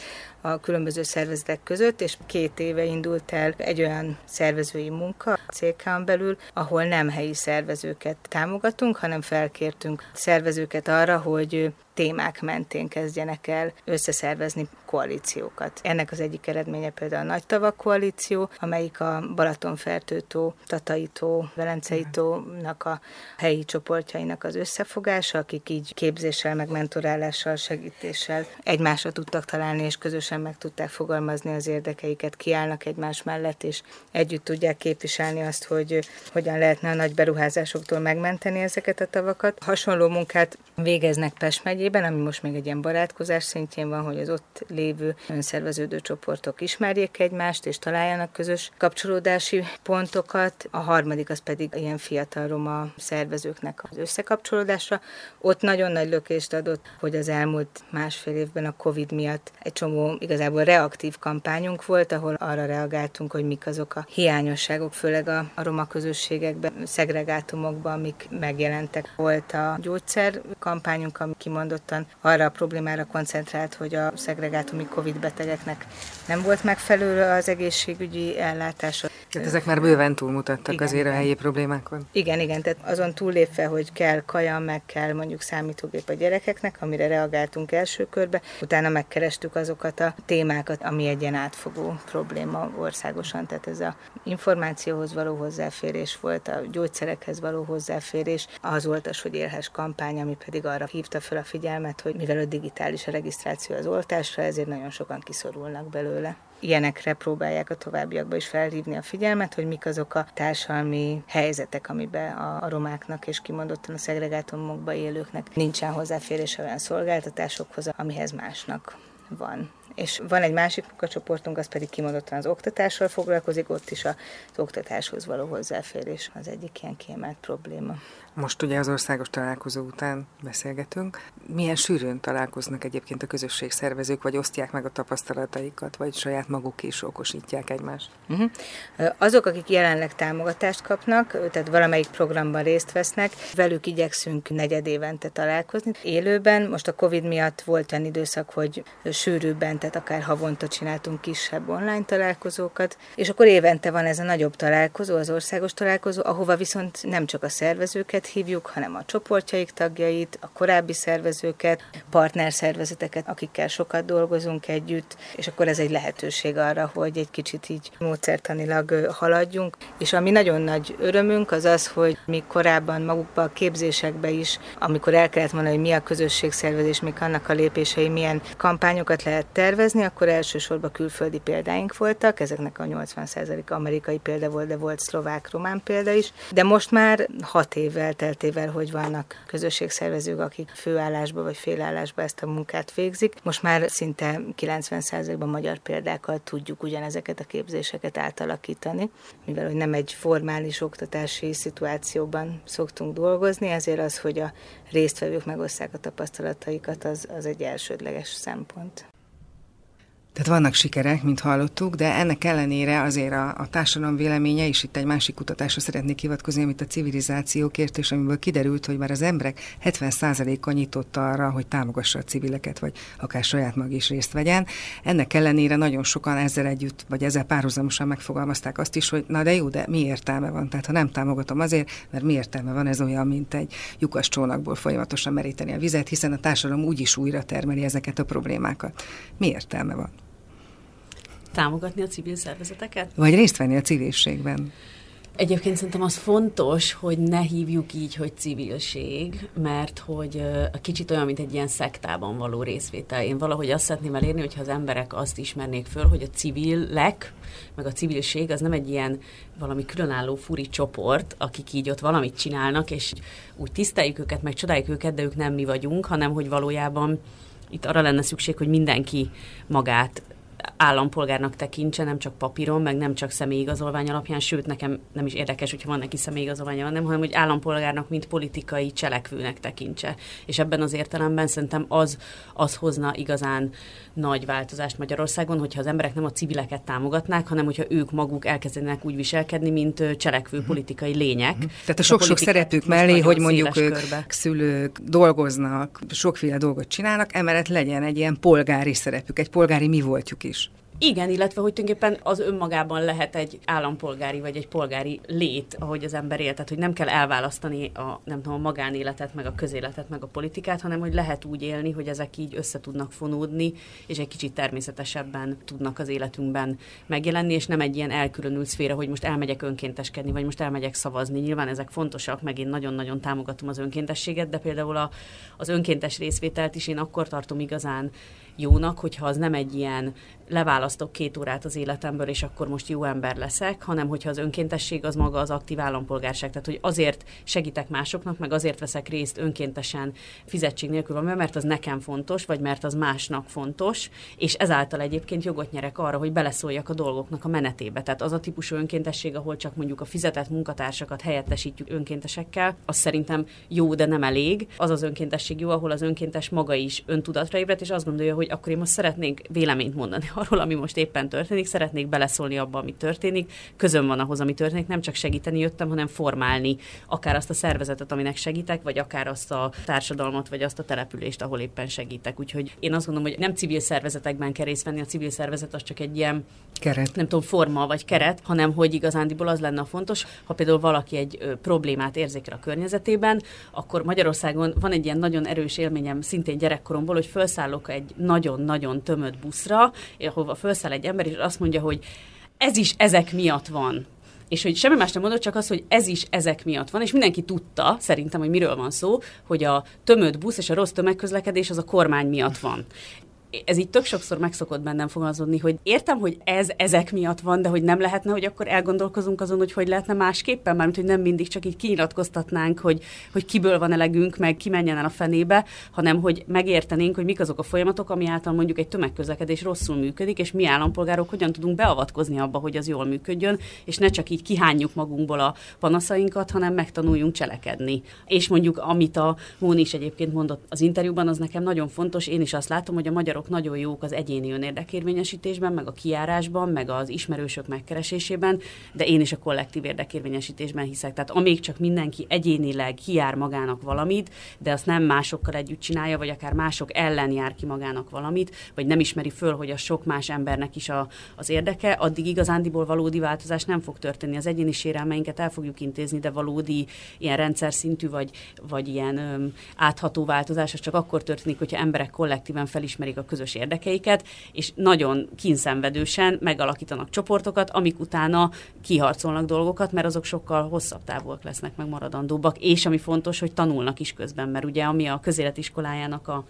a különböző szervezetek között, és két éve indult el egy olyan szervezői munka CK-n belül, ahol nem helyi szervezőket támogatunk, hanem felkértünk szervezőket arra, hogy témák mentén kezdjenek el összeszervezni koalíciókat. Ennek az egyik eredménye például a Nagy Tavak koalíció, amelyik a Balatonfertőtó, Tataitó, Velenceitó-nak a helyi csoportjainak az összefogása, akik így képzéssel, meg mentorálással, segítéssel egymásra tudtak találni, és közösen meg tudták fogalmazni az érdekeiket, kiállnak egymás mellett, és együtt tudják képviselni azt, hogy hogyan lehetne a nagy beruházásoktól megmenteni ezeket a tavakat. Hasonló munkát végeznek Pest megyében, ami most még egy ilyen barátkozás szintjén van, hogy az ott lévő önszerveződő csoportok ismerjék egymást, és találjanak közös kapcsolódási pontokat. A harmadik az pedig ilyen fiatal roma szervezőknek az összekapcsolódása. Ott nagyon nagy lökést adott, hogy az elmúlt másfél évben a Covid miatt egy csomó igazából reaktív kampányunk volt, ahol arra reagáltunk, hogy mik azok a hiányosságok, főleg a, a roma közösségekben, szegregátumokban, amik megjelentek. Volt a gyógyszer kampányunk, ami kimondottan arra a problémára koncentrált, hogy a szegregátumi Covid betegeknek nem volt megfelelő az egészségügyi ellátása. Tehát ezek már bőven túlmutattak igen, azért igen. a helyi problémákon. Igen, igen, tehát azon túllépve, hogy kell kaja, meg kell mondjuk számítógép a gyerekeknek, amire reagáltunk első körbe, utána megkerestük azokat a témákat, ami egy ilyen átfogó probléma országosan, tehát ez a információhoz való hozzáférés volt, a gyógyszerekhez való hozzáférés, az oltas, hogy élhes kampány, ami pedig arra hívta fel a figyelmet, hogy mivel a digitális a regisztráció az oltásra, ezért nagyon sokan kiszorulnak belőle ilyenekre próbálják a továbbiakban is felhívni a figyelmet, hogy mik azok a társadalmi helyzetek, amiben a, a romáknak és kimondottan a szegregátumokba élőknek nincsen hozzáférés olyan szolgáltatásokhoz, amihez másnak van. És van egy másik munkacsoportunk, az pedig kimondottan az oktatással foglalkozik, ott is az oktatáshoz való hozzáférés az egyik ilyen kiemelt probléma. Most ugye az országos találkozó után beszélgetünk. Milyen sűrűn találkoznak egyébként a közösség szervezők, vagy osztják meg a tapasztalataikat, vagy saját maguk is okosítják egymást? Uh-huh. Azok, akik jelenleg támogatást kapnak, tehát valamelyik programban részt vesznek, velük igyekszünk negyed évente találkozni. Élőben, most a Covid miatt volt olyan időszak, hogy sűrűbben eventet, akár havonta csináltunk kisebb online találkozókat, és akkor évente van ez a nagyobb találkozó, az országos találkozó, ahova viszont nem csak a szervezőket hívjuk, hanem a csoportjaik tagjait, a korábbi szervezőket, partnerszervezeteket, akikkel sokat dolgozunk együtt, és akkor ez egy lehetőség arra, hogy egy kicsit így módszertanilag haladjunk. És ami nagyon nagy örömünk az az, hogy mi korábban magukba a képzésekbe is, amikor el kellett mondani, hogy mi a közösségszervezés, mik annak a lépései, milyen kampányokat lehet tervezni, akkor elsősorban külföldi példáink voltak, ezeknek a 80% amerikai példa volt, de volt szlovák-román példa is, de most már hat évvel, teltével, hogy vannak közösségszervezők, akik főállásba vagy félállásba ezt a munkát végzik. Most már szinte 90%-ban magyar példákkal tudjuk ugyanezeket a képzéseket átalakítani, mivel hogy nem egy formális oktatási szituációban szoktunk dolgozni, ezért az, hogy a résztvevők megosszák a tapasztalataikat, az, az egy elsődleges szempont. Tehát vannak sikerek, mint hallottuk, de ennek ellenére azért a, a társadalom véleménye, és itt egy másik kutatásra szeretnék hivatkozni, amit a civilizációkért, és amiből kiderült, hogy már az emberek 70%-a nyitott arra, hogy támogassa a civileket, vagy akár saját maga is részt vegyen. Ennek ellenére nagyon sokan ezzel együtt, vagy ezzel párhuzamosan megfogalmazták azt is, hogy na de jó, de mi értelme van? Tehát ha nem támogatom azért, mert mi értelme van, ez olyan, mint egy lyukas csónakból folyamatosan meríteni a vizet, hiszen a társadalom úgyis újra termeli ezeket a problémákat. Mi értelme van? Támogatni a civil szervezeteket? Vagy részt venni a civilségben? Egyébként szerintem az fontos, hogy ne hívjuk így, hogy civilség, mert hogy a kicsit olyan, mint egy ilyen szektában való részvétel. Én valahogy azt szeretném elérni, hogyha az emberek azt ismernék föl, hogy a civilek, meg a civilség az nem egy ilyen valami különálló furi csoport, akik így ott valamit csinálnak, és úgy tiszteljük őket, meg csodáljuk őket, de ők nem mi vagyunk, hanem hogy valójában itt arra lenne szükség, hogy mindenki magát állampolgárnak tekintse, nem csak papíron, meg nem csak személyigazolvány alapján, sőt, nekem nem is érdekes, hogyha van neki személyigazolványa, nem, hanem hogy állampolgárnak, mint politikai cselekvőnek tekintse. És ebben az értelemben szerintem az, az hozna igazán nagy változást Magyarországon, hogyha az emberek nem a civileket támogatnák, hanem hogyha ők maguk elkezdenek úgy viselkedni, mint cselekvő mhm. politikai lények. Uh-huh. Tehát a sok-sok szerepük mellé, hogy mondjuk ők körbe. szülők dolgoznak, sokféle dolgot csinálnak, emellett legyen egy ilyen polgári szerepük, egy polgári mi voltjuk is. Igen, illetve hogy tulajdonképpen az önmagában lehet egy állampolgári vagy egy polgári lét, ahogy az ember él. Tehát, hogy nem kell elválasztani a, nem tudom, a magánéletet, meg a közéletet, meg a politikát, hanem hogy lehet úgy élni, hogy ezek így össze tudnak fonódni, és egy kicsit természetesebben tudnak az életünkben megjelenni, és nem egy ilyen elkülönült szféra, hogy most elmegyek önkénteskedni, vagy most elmegyek szavazni. Nyilván ezek fontosak, meg én nagyon-nagyon támogatom az önkéntességet, de például a, az önkéntes részvételt is én akkor tartom igazán jónak, hogyha az nem egy ilyen leválasztok két órát az életemből, és akkor most jó ember leszek, hanem hogyha az önkéntesség az maga az aktív állampolgárság. Tehát, hogy azért segítek másoknak, meg azért veszek részt önkéntesen fizetség nélkül, mert az nekem fontos, vagy mert az másnak fontos, és ezáltal egyébként jogot nyerek arra, hogy beleszóljak a dolgoknak a menetébe. Tehát az a típusú önkéntesség, ahol csak mondjuk a fizetett munkatársakat helyettesítjük önkéntesekkel, az szerintem jó, de nem elég. Az az önkéntesség jó, ahol az önkéntes maga is öntudatra ébred, és azt gondolja, hogy akkor én most szeretnék véleményt mondani (laughs) arról, ami most éppen történik, szeretnék beleszólni abba, ami történik, közön van ahhoz, ami történik, nem csak segíteni jöttem, hanem formálni akár azt a szervezetet, aminek segítek, vagy akár azt a társadalmat, vagy azt a települést, ahol éppen segítek. Úgyhogy én azt gondolom, hogy nem civil szervezetekben kell részt venni, a civil szervezet az csak egy ilyen keret. nem tudom, forma vagy keret, hanem hogy igazándiból az lenne a fontos, ha például valaki egy ö, problémát érzékel a környezetében, akkor Magyarországon van egy ilyen nagyon erős élményem szintén gyerekkoromból, hogy felszállok egy nagyon-nagyon tömött buszra, ahova felszáll egy ember, és azt mondja, hogy ez is ezek miatt van. És hogy semmi más nem mondott, csak az, hogy ez is ezek miatt van, és mindenki tudta, szerintem, hogy miről van szó, hogy a tömött busz és a rossz tömegközlekedés az a kormány miatt van ez így tök sokszor megszokott bennem fogalmazódni, hogy értem, hogy ez ezek miatt van, de hogy nem lehetne, hogy akkor elgondolkozunk azon, hogy hogy lehetne másképpen, mármint, hogy nem mindig csak így kinyilatkoztatnánk, hogy, hogy kiből van elegünk, meg ki menjen el a fenébe, hanem hogy megértenénk, hogy mik azok a folyamatok, ami által mondjuk egy tömegközlekedés rosszul működik, és mi állampolgárok hogyan tudunk beavatkozni abba, hogy az jól működjön, és ne csak így kihányjuk magunkból a panaszainkat, hanem megtanuljunk cselekedni. És mondjuk, amit a Móni is egyébként mondott az interjúban, az nekem nagyon fontos, én is azt látom, hogy a magyarok azok nagyon jók az egyéni önérdekérvényesítésben, meg a kiárásban, meg az ismerősök megkeresésében, de én is a kollektív érdekérvényesítésben hiszek. Tehát amíg csak mindenki egyénileg kiár magának valamit, de azt nem másokkal együtt csinálja, vagy akár mások ellen jár ki magának valamit, vagy nem ismeri föl, hogy a sok más embernek is a, az érdeke, addig igazándiból valódi változás nem fog történni. Az egyéni sérelmeinket el fogjuk intézni, de valódi ilyen rendszer szintű, vagy, vagy ilyen öm, átható változás, az csak akkor történik, hogyha emberek kollektíven felismerik a közös érdekeiket, és nagyon kínszenvedősen megalakítanak csoportokat, amik utána kiharcolnak dolgokat, mert azok sokkal hosszabb távúak lesznek, meg maradandóbbak, és ami fontos, hogy tanulnak is közben, mert ugye ami a közéletiskolájának a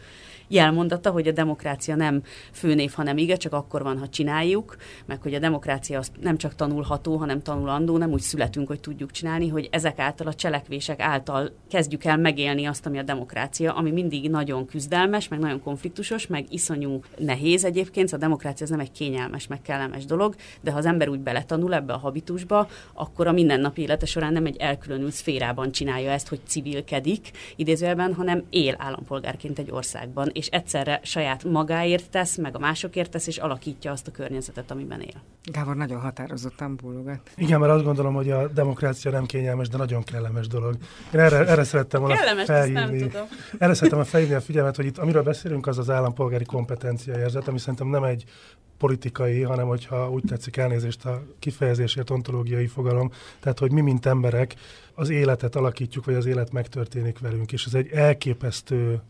jelmondata, hogy a demokrácia nem főnév, hanem ige, csak akkor van, ha csináljuk, meg hogy a demokrácia az nem csak tanulható, hanem tanulandó, nem úgy születünk, hogy tudjuk csinálni, hogy ezek által a cselekvések által kezdjük el megélni azt, ami a demokrácia, ami mindig nagyon küzdelmes, meg nagyon konfliktusos, meg iszonyú nehéz egyébként, a demokrácia az nem egy kényelmes, meg kellemes dolog, de ha az ember úgy beletanul ebbe a habitusba, akkor a mindennapi élete során nem egy elkülönült szférában csinálja ezt, hogy civilkedik idézőjelben, hanem él állampolgárként egy országban, és egyszerre saját magáért tesz, meg a másokért tesz, és alakítja azt a környezetet, amiben él. Gábor nagyon határozottan bólogat. Igen, mert azt gondolom, hogy a demokrácia nem kényelmes, de nagyon kellemes dolog. Én erre, erre szerettem volna kellemes, felhívni. Nem tudom. Erre szerettem felhívni a figyelmet, hogy itt amiről beszélünk, az az állampolgári kompetencia érzet, ami szerintem nem egy politikai, hanem hogyha úgy tetszik elnézést a kifejezésért ontológiai fogalom, tehát hogy mi, mint emberek, az életet alakítjuk, vagy az élet megtörténik velünk, és ez egy elképesztő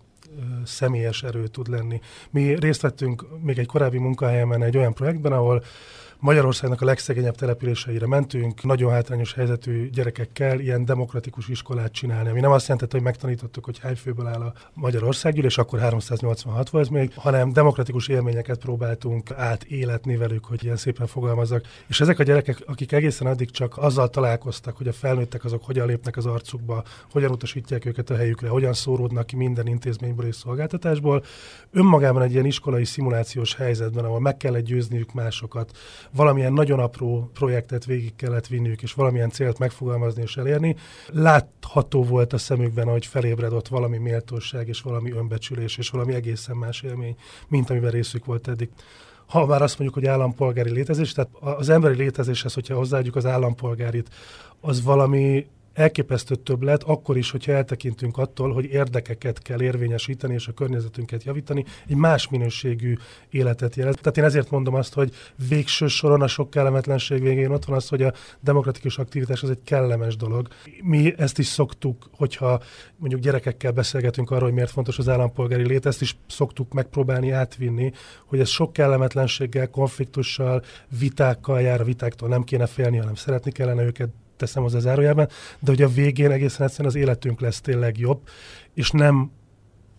személyes erő tud lenni. Mi részt vettünk még egy korábbi munkahelyemen egy olyan projektben, ahol Magyarországnak a legszegényebb településeire mentünk, nagyon hátrányos helyzetű gyerekekkel ilyen demokratikus iskolát csinálni, ami nem azt jelentette, hogy megtanítottuk, hogy hány főből áll a Magyarországgyűlés, akkor 386 volt még, hanem demokratikus élményeket próbáltunk átéletni velük, hogy ilyen szépen fogalmazzak. És ezek a gyerekek, akik egészen addig csak azzal találkoztak, hogy a felnőttek azok hogyan lépnek az arcukba, hogyan utasítják őket a helyükre, hogyan szóródnak ki minden intézményből és szolgáltatásból, önmagában egy ilyen iskolai szimulációs helyzetben, ahol meg kell győzniük másokat, valamilyen nagyon apró projektet végig kellett vinniük, és valamilyen célt megfogalmazni és elérni. Látható volt a szemükben, hogy felébredott valami méltóság, és valami önbecsülés, és valami egészen más élmény, mint amiben részük volt eddig ha már azt mondjuk, hogy állampolgári létezés, tehát az emberi létezéshez, hogyha hozzáadjuk az állampolgárit, az valami elképesztő többlet, akkor is, hogyha eltekintünk attól, hogy érdekeket kell érvényesíteni és a környezetünket javítani, egy más minőségű életet jelent. Tehát én ezért mondom azt, hogy végső soron a sok kellemetlenség végén ott van az, hogy a demokratikus aktivitás az egy kellemes dolog. Mi ezt is szoktuk, hogyha mondjuk gyerekekkel beszélgetünk arról, hogy miért fontos az állampolgári lét, ezt is szoktuk megpróbálni átvinni, hogy ez sok kellemetlenséggel, konfliktussal, vitákkal jár, a vitáktól nem kéne félni, hanem szeretni kellene őket, teszem az zárójában, de hogy a végén egészen egyszerűen az életünk lesz tényleg jobb, és nem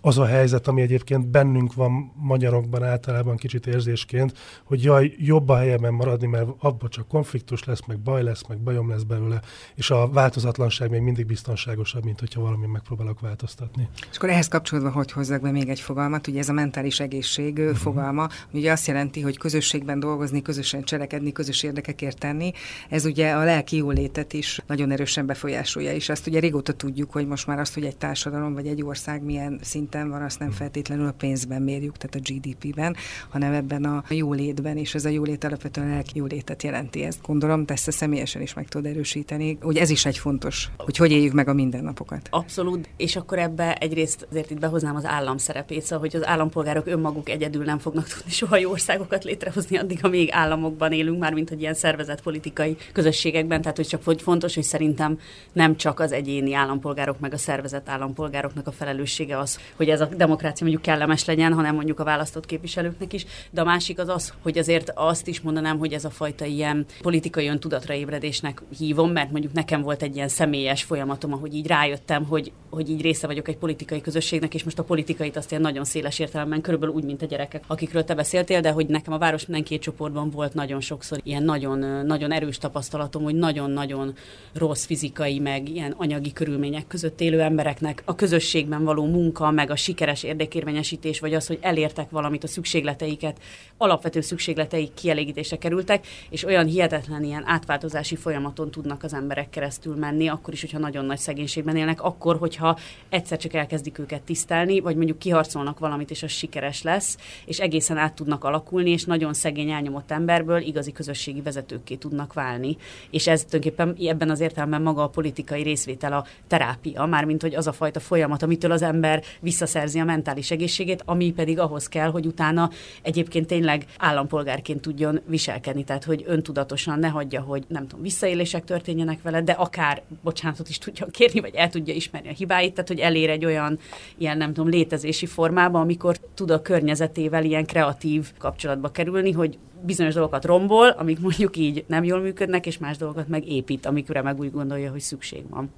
az a helyzet, ami egyébként bennünk van magyarokban általában kicsit érzésként, hogy jaj, jobb a helyeben maradni, mert abban csak konfliktus lesz, meg baj lesz, meg bajom lesz belőle, és a változatlanság még mindig biztonságosabb, mint hogyha valami megpróbálok változtatni. És akkor ehhez kapcsolódva, hogy hozzak be még egy fogalmat, ugye ez a mentális egészség uh-huh. fogalma, ugye azt jelenti, hogy közösségben dolgozni, közösen cselekedni, közös érdekekért tenni, ez ugye a lelki jólétet is nagyon erősen befolyásolja, és azt ugye régóta tudjuk, hogy most már azt, hogy egy társadalom vagy egy ország milyen szinten szinten van, azt nem feltétlenül a pénzben mérjük, tehát a GDP-ben, hanem ebben a jólétben, és ez a jólét alapvetően lelki jólétet jelenti. Ezt gondolom, te ezt személyesen is meg tudod erősíteni, hogy ez is egy fontos, hogy hogy éljük meg a mindennapokat. Abszolút, és akkor ebbe egyrészt azért itt behoznám az állam szerepét, szóval, hogy az állampolgárok önmaguk egyedül nem fognak tudni soha jó országokat létrehozni addig, amíg államokban élünk, már mint hogy ilyen szervezett politikai közösségekben, tehát hogy csak hogy fontos, hogy szerintem nem csak az egyéni állampolgárok meg a szervezett állampolgároknak a felelőssége az, hogy ez a demokrácia mondjuk kellemes legyen, hanem mondjuk a választott képviselőknek is. De a másik az az, hogy azért azt is mondanám, hogy ez a fajta ilyen politikai öntudatra ébredésnek hívom, mert mondjuk nekem volt egy ilyen személyes folyamatom, ahogy így rájöttem, hogy, hogy így része vagyok egy politikai közösségnek, és most a politikait azt ilyen nagyon széles értelemben, körülbelül úgy, mint a gyerekek, akikről te beszéltél, de hogy nekem a város minden két csoportban volt nagyon sokszor ilyen nagyon, nagyon erős tapasztalatom, hogy nagyon-nagyon rossz fizikai, meg ilyen anyagi körülmények között élő embereknek a közösségben való munka, meg tényleg a sikeres érdekérvényesítés, vagy az, hogy elértek valamit a szükségleteiket, alapvető szükségleteik kielégítésre kerültek, és olyan hihetetlen ilyen átváltozási folyamaton tudnak az emberek keresztül menni, akkor is, hogyha nagyon nagy szegénységben élnek, akkor, hogyha egyszer csak elkezdik őket tisztelni, vagy mondjuk kiharcolnak valamit, és az sikeres lesz, és egészen át tudnak alakulni, és nagyon szegény elnyomott emberből igazi közösségi vezetőkké tudnak válni. És ez tulajdonképpen ebben az értelemben maga a politikai részvétel a terápia, mármint hogy az a fajta folyamat, amitől az ember visszaszerzi a mentális egészségét, ami pedig ahhoz kell, hogy utána egyébként tényleg állampolgárként tudjon viselkedni, tehát hogy öntudatosan ne hagyja, hogy nem tudom, visszaélések történjenek vele, de akár bocsánatot is tudja kérni, vagy el tudja ismerni a hibáit, tehát hogy elér egy olyan ilyen nem tudom, létezési formába, amikor tud a környezetével ilyen kreatív kapcsolatba kerülni, hogy bizonyos dolgokat rombol, amik mondjuk így nem jól működnek, és más dolgokat meg épít, amikre meg úgy gondolja, hogy szükség van.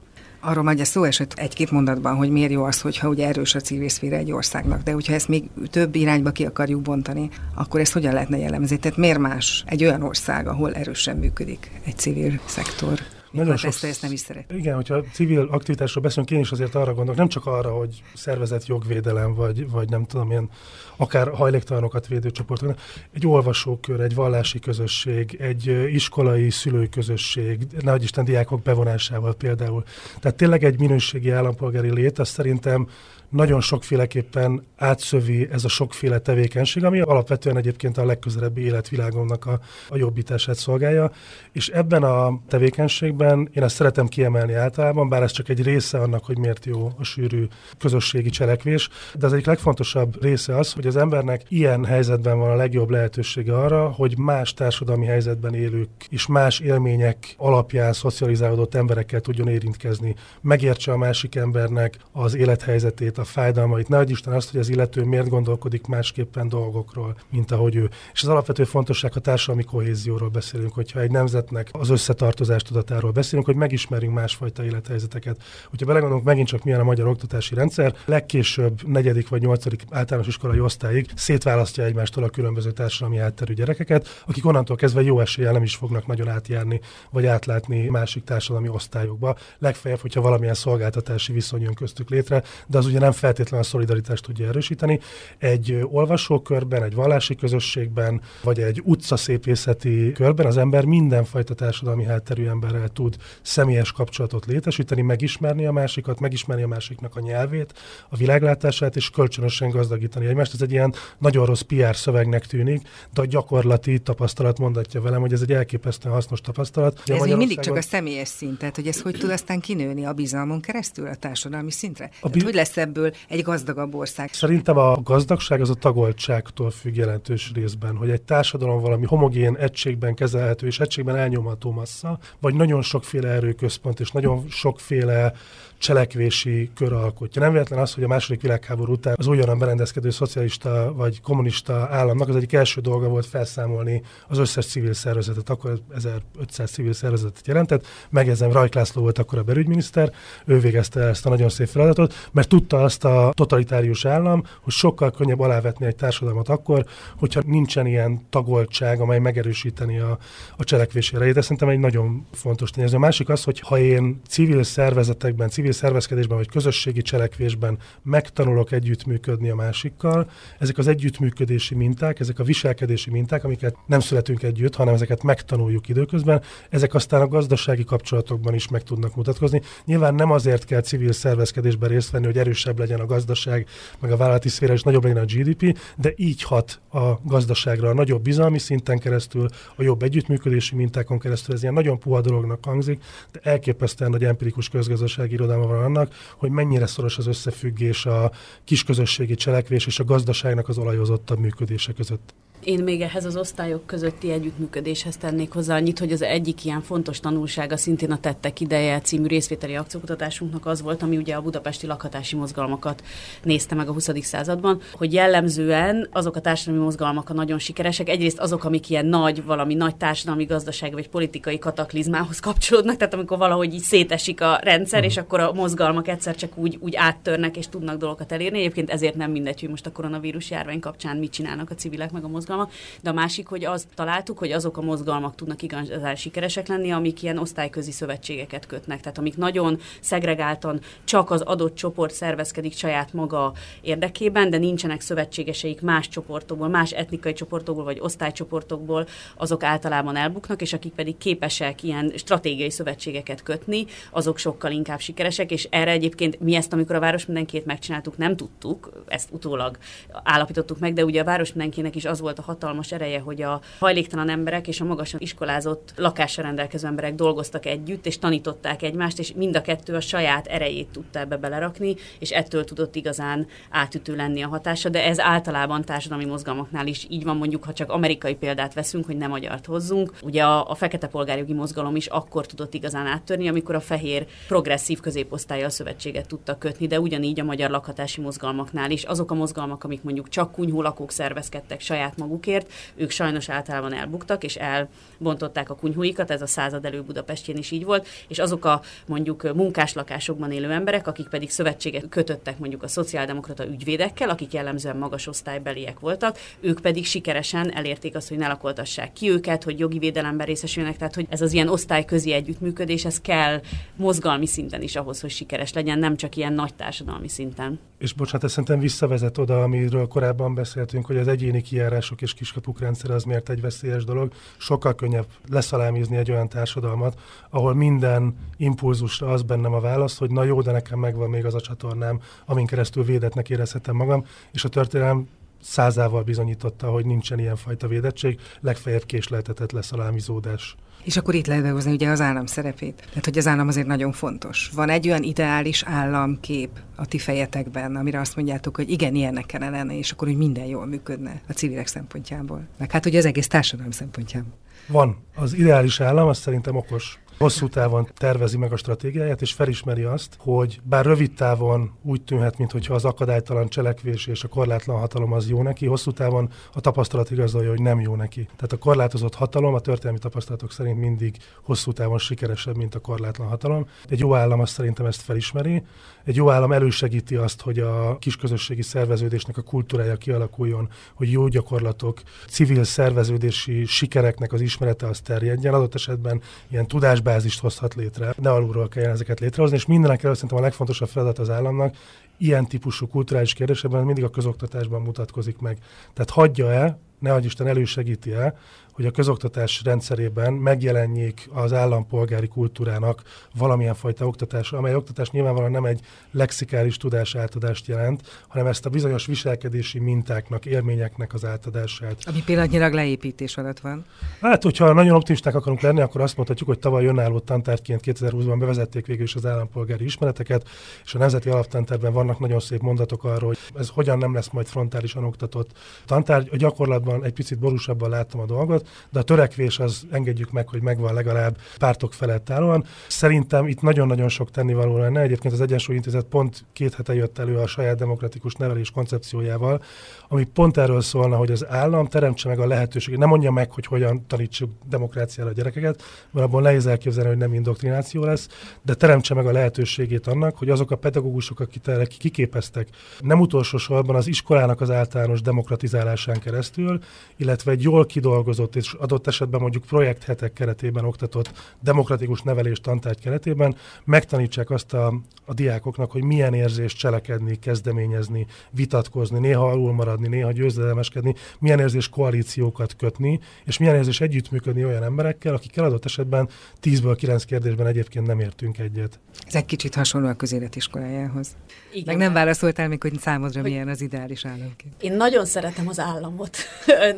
Arról már szó esett egy-két mondatban, hogy miért jó az, hogyha ugye erős a civil szféra egy országnak, de hogyha ezt még több irányba ki akarjuk bontani, akkor ezt hogyan lehetne jellemezni? Tehát miért más egy olyan ország, ahol erősen működik egy civil szektor? Nagyon sok... Ezt, ezt nem is szeret. Igen, hogyha civil aktivitásról beszélünk, én is azért arra gondolok, nem csak arra, hogy szervezett jogvédelem, vagy, vagy nem tudom, ilyen akár hajléktalanokat védő csoportok, egy olvasókör, egy vallási közösség, egy iskolai szülői közösség, nehogy Isten diákok bevonásával például. Tehát tényleg egy minőségi állampolgári lét, azt szerintem nagyon sokféleképpen átszövi ez a sokféle tevékenység, ami alapvetően egyébként a legközelebbi életvilágomnak a, a jobbítását szolgálja, és ebben a tevékenységben én ezt szeretem kiemelni általában, bár ez csak egy része annak, hogy miért jó a sűrű közösségi cselekvés, de az egyik legfontosabb része az, hogy az embernek ilyen helyzetben van a legjobb lehetősége arra, hogy más társadalmi helyzetben élők és más élmények alapján szocializálódott emberekkel tudjon érintkezni, megértse a másik embernek az élethelyzetét, a fájdalmait, ne Isten azt, hogy az illető miért gondolkodik másképpen dolgokról, mint ahogy ő. És az alapvető fontosság a társadalmi kohézióról beszélünk, hogyha egy nemzetnek az összetartozás tudatáról beszélünk, hogy megismerjünk másfajta élethelyzeteket. Hogyha belegondolunk megint csak milyen a magyar oktatási rendszer, legkésőbb negyedik vagy nyolcadik általános iskolai osztályig szétválasztja egymástól a különböző társadalmi hátterű gyerekeket, akik onnantól kezdve jó eséllyel nem is fognak nagyon átjárni, vagy átlátni másik társadalmi osztályokba. Legfeljebb, hogyha valamilyen szolgáltatási viszony jön köztük létre, de az ugye nem nem feltétlenül a szolidaritást tudja erősíteni. Egy olvasókörben, egy vallási közösségben, vagy egy utcaszépészeti körben az ember mindenfajta társadalmi hátterű emberrel tud személyes kapcsolatot létesíteni, megismerni a másikat, megismerni a másiknak a nyelvét, a világlátását, és kölcsönösen gazdagítani egymást. Ez egy ilyen nagyon rossz PR szövegnek tűnik, de a gyakorlati tapasztalat mondatja velem, hogy ez egy elképesztően hasznos tapasztalat. Ez még mindig csak a személyes szint, tehát hogy ez hogy tud aztán kinőni a bizalmon keresztül a társadalmi szintre? A bi- hogy lesz ebből ebből egy gazdagabb ország. Szerintem a gazdagság az a tagoltságtól függ jelentős részben, hogy egy társadalom valami homogén egységben kezelhető és egységben elnyomható massza, vagy nagyon sokféle erőközpont és nagyon sokféle cselekvési kör alkotja. Nem véletlen az, hogy a második világháború után az újonnan berendezkedő szocialista vagy kommunista államnak az egyik első dolga volt felszámolni az összes civil szervezetet, akkor 1500 civil szervezetet jelentett, megjegyzem, Rajk László volt akkor a belügyminiszter, ő végezte ezt a nagyon szép feladatot, mert tudta azt a totalitárius állam, hogy sokkal könnyebb alávetni egy társadalmat akkor, hogyha nincsen ilyen tagoltság, amely megerősíteni a, a cselekvési erejét. Ez szerintem egy nagyon fontos tényező. A másik az, hogy ha én civil szervezetekben, civil civil szervezkedésben vagy közösségi cselekvésben megtanulok együttműködni a másikkal, ezek az együttműködési minták, ezek a viselkedési minták, amiket nem születünk együtt, hanem ezeket megtanuljuk időközben, ezek aztán a gazdasági kapcsolatokban is meg tudnak mutatkozni. Nyilván nem azért kell civil szervezkedésben részt venni, hogy erősebb legyen a gazdaság, meg a vállalati szféra, és nagyobb legyen a GDP, de így hat a gazdaságra a nagyobb bizalmi szinten keresztül, a jobb együttműködési mintákon keresztül. Ez ilyen nagyon puha dolognak hangzik, de elképesztően nagy empirikus közgazdasági irodalom értelme van annak, hogy mennyire szoros az összefüggés a kisközösségi cselekvés és a gazdaságnak az olajozottabb működése között. Én még ehhez az osztályok közötti együttműködéshez tennék hozzá annyit, hogy az egyik ilyen fontos tanulsága szintén a Tettek ideje című részvételi akciókutatásunknak az volt, ami ugye a budapesti lakhatási mozgalmakat nézte meg a 20. században, hogy jellemzően azok a társadalmi mozgalmak a nagyon sikeresek, egyrészt azok, amik ilyen nagy, valami nagy társadalmi, gazdasági vagy politikai kataklizmához kapcsolódnak, tehát amikor valahogy így szétesik a rendszer, és akkor a mozgalmak egyszer csak úgy, úgy áttörnek és tudnak dolgokat elérni. Egyébként ezért nem mindegy, hogy most a koronavírus járvány kapcsán mit csinálnak a civilek meg a mozgalmak mozgalmak, de a másik, hogy azt találtuk, hogy azok a mozgalmak tudnak igazán sikeresek lenni, amik ilyen osztályközi szövetségeket kötnek, tehát amik nagyon szegregáltan csak az adott csoport szervezkedik saját maga érdekében, de nincsenek szövetségeseik más csoportokból, más etnikai csoportokból vagy osztálycsoportokból, azok általában elbuknak, és akik pedig képesek ilyen stratégiai szövetségeket kötni, azok sokkal inkább sikeresek, és erre egyébként mi ezt, amikor a város mindenkét megcsináltuk, nem tudtuk, ezt utólag állapítottuk meg, de ugye a város mindenkinek is az volt a hatalmas ereje, hogy a hajléktalan emberek és a magasan iskolázott lakással rendelkező emberek dolgoztak együtt, és tanították egymást, és mind a kettő a saját erejét tudta ebbe belerakni, és ettől tudott igazán átütő lenni a hatása, de ez általában társadalmi mozgalmaknál is így van, mondjuk, ha csak amerikai példát veszünk, hogy nem magyart hozzunk. Ugye a, a fekete polgárjogi mozgalom is akkor tudott igazán áttörni, amikor a fehér progresszív középosztálya szövetséget tudta kötni, de ugyanígy a magyar lakhatási mozgalmaknál is. Azok a mozgalmak, amik mondjuk csak kunyhó lakók szervezkedtek saját magukért, ők sajnos általában elbuktak, és elbontották a kunyhóikat, ez a század elő Budapestjén is így volt, és azok a mondjuk munkáslakásokban élő emberek, akik pedig szövetséget kötöttek mondjuk a szociáldemokrata ügyvédekkel, akik jellemzően magas osztálybeliek voltak, ők pedig sikeresen elérték azt, hogy ne lakoltassák ki őket, hogy jogi védelemben részesülnek, tehát hogy ez az ilyen osztályközi együttműködés, ez kell mozgalmi szinten is ahhoz, hogy sikeres legyen, nem csak ilyen nagy társadalmi szinten. És bocsánat, ez szerintem visszavezet oda, amiről korábban beszéltünk, hogy az egyéni kijárások és kiskapuk rendszer az miért egy veszélyes dolog. Sokkal könnyebb leszalámizni egy olyan társadalmat, ahol minden impulzusra az bennem a válasz, hogy na jó, de nekem megvan még az a csatornám, amin keresztül védetnek érezhetem magam, és a történelem százával bizonyította, hogy nincsen ilyen fajta védettség, legfeljebb késleltetett leszalámizódás. És akkor itt lehet behozni ugye az állam szerepét. Tehát, hogy az állam azért nagyon fontos. Van egy olyan ideális államkép a ti fejetekben, amire azt mondjátok, hogy igen, ilyennek kellene lenni, és akkor hogy minden jól működne a civilek szempontjából. Meg hát, hogy az egész társadalom szempontjából. Van. Az ideális állam, az szerintem okos hosszú távon tervezi meg a stratégiáját, és felismeri azt, hogy bár rövid távon úgy tűnhet, mintha az akadálytalan cselekvés és a korlátlan hatalom az jó neki, hosszú távon a tapasztalat igazolja, hogy nem jó neki. Tehát a korlátozott hatalom a történelmi tapasztalatok szerint mindig hosszú távon sikeresebb, mint a korlátlan hatalom. Egy jó állam azt szerintem ezt felismeri. Egy jó állam elősegíti azt, hogy a kisközösségi szerveződésnek a kultúrája kialakuljon, hogy jó gyakorlatok, civil szerveződési sikereknek az ismerete az terjedjen. Adott esetben ilyen tudás adatbázist hozhat létre, ne alulról kell ezeket létrehozni, és mindenek előtt szerintem a legfontosabb feladat az államnak ilyen típusú kulturális kérdésekben mindig a közoktatásban mutatkozik meg. Tehát hagyja-e, ne Isten elősegíti-e, hogy a közoktatás rendszerében megjelenjék az állampolgári kultúrának valamilyen fajta oktatás, amely oktatás nyilvánvalóan nem egy lexikális tudás átadást jelent, hanem ezt a bizonyos viselkedési mintáknak, élményeknek az átadását. Ami pillanatnyilag leépítés alatt van. Hát, hogyha nagyon optimisták akarunk lenni, akkor azt mondhatjuk, hogy tavaly önálló tantárgyként 2020-ban bevezették végül is az állampolgári ismereteket, és a Nemzeti Alaptantárban vannak nagyon szép mondatok arról, hogy ez hogyan nem lesz majd frontálisan oktatott tantárgy. A gyakorlatban egy picit borúsabban láttam a dolgot, de a törekvés az engedjük meg, hogy megvan legalább pártok felett állóan. Szerintem itt nagyon-nagyon sok tennivaló lenne. Egyébként az Egyensúly Intézet pont két hete jött elő a saját demokratikus nevelés koncepciójával, ami pont erről szólna, hogy az állam teremtse meg a lehetőséget. Nem mondja meg, hogy hogyan tanítsuk demokráciára a gyerekeket, mert abban nehéz elképzelni, hogy nem indoktrináció lesz, de teremtse meg a lehetőségét annak, hogy azok a pedagógusok, akik erre kiképeztek, nem utolsó sorban az iskolának az általános demokratizálásán keresztül, illetve egy jól kidolgozott és adott esetben mondjuk projekthetek keretében oktatott demokratikus nevelés tantárgy keretében megtanítsák azt a, a diákoknak, hogy milyen érzés cselekedni, kezdeményezni, vitatkozni, néha alul maradni, néha győzedelmeskedni, milyen érzés koalíciókat kötni, és milyen érzés együttműködni olyan emberekkel, akikkel adott esetben 10-ből 9 kérdésben egyébként nem értünk egyet. Ez egy kicsit hasonló a közéletiskolájához. Igen. Meg nem válaszoltál még, hogy számodra hogy milyen az ideális államkép. Én nagyon szeretem az államot.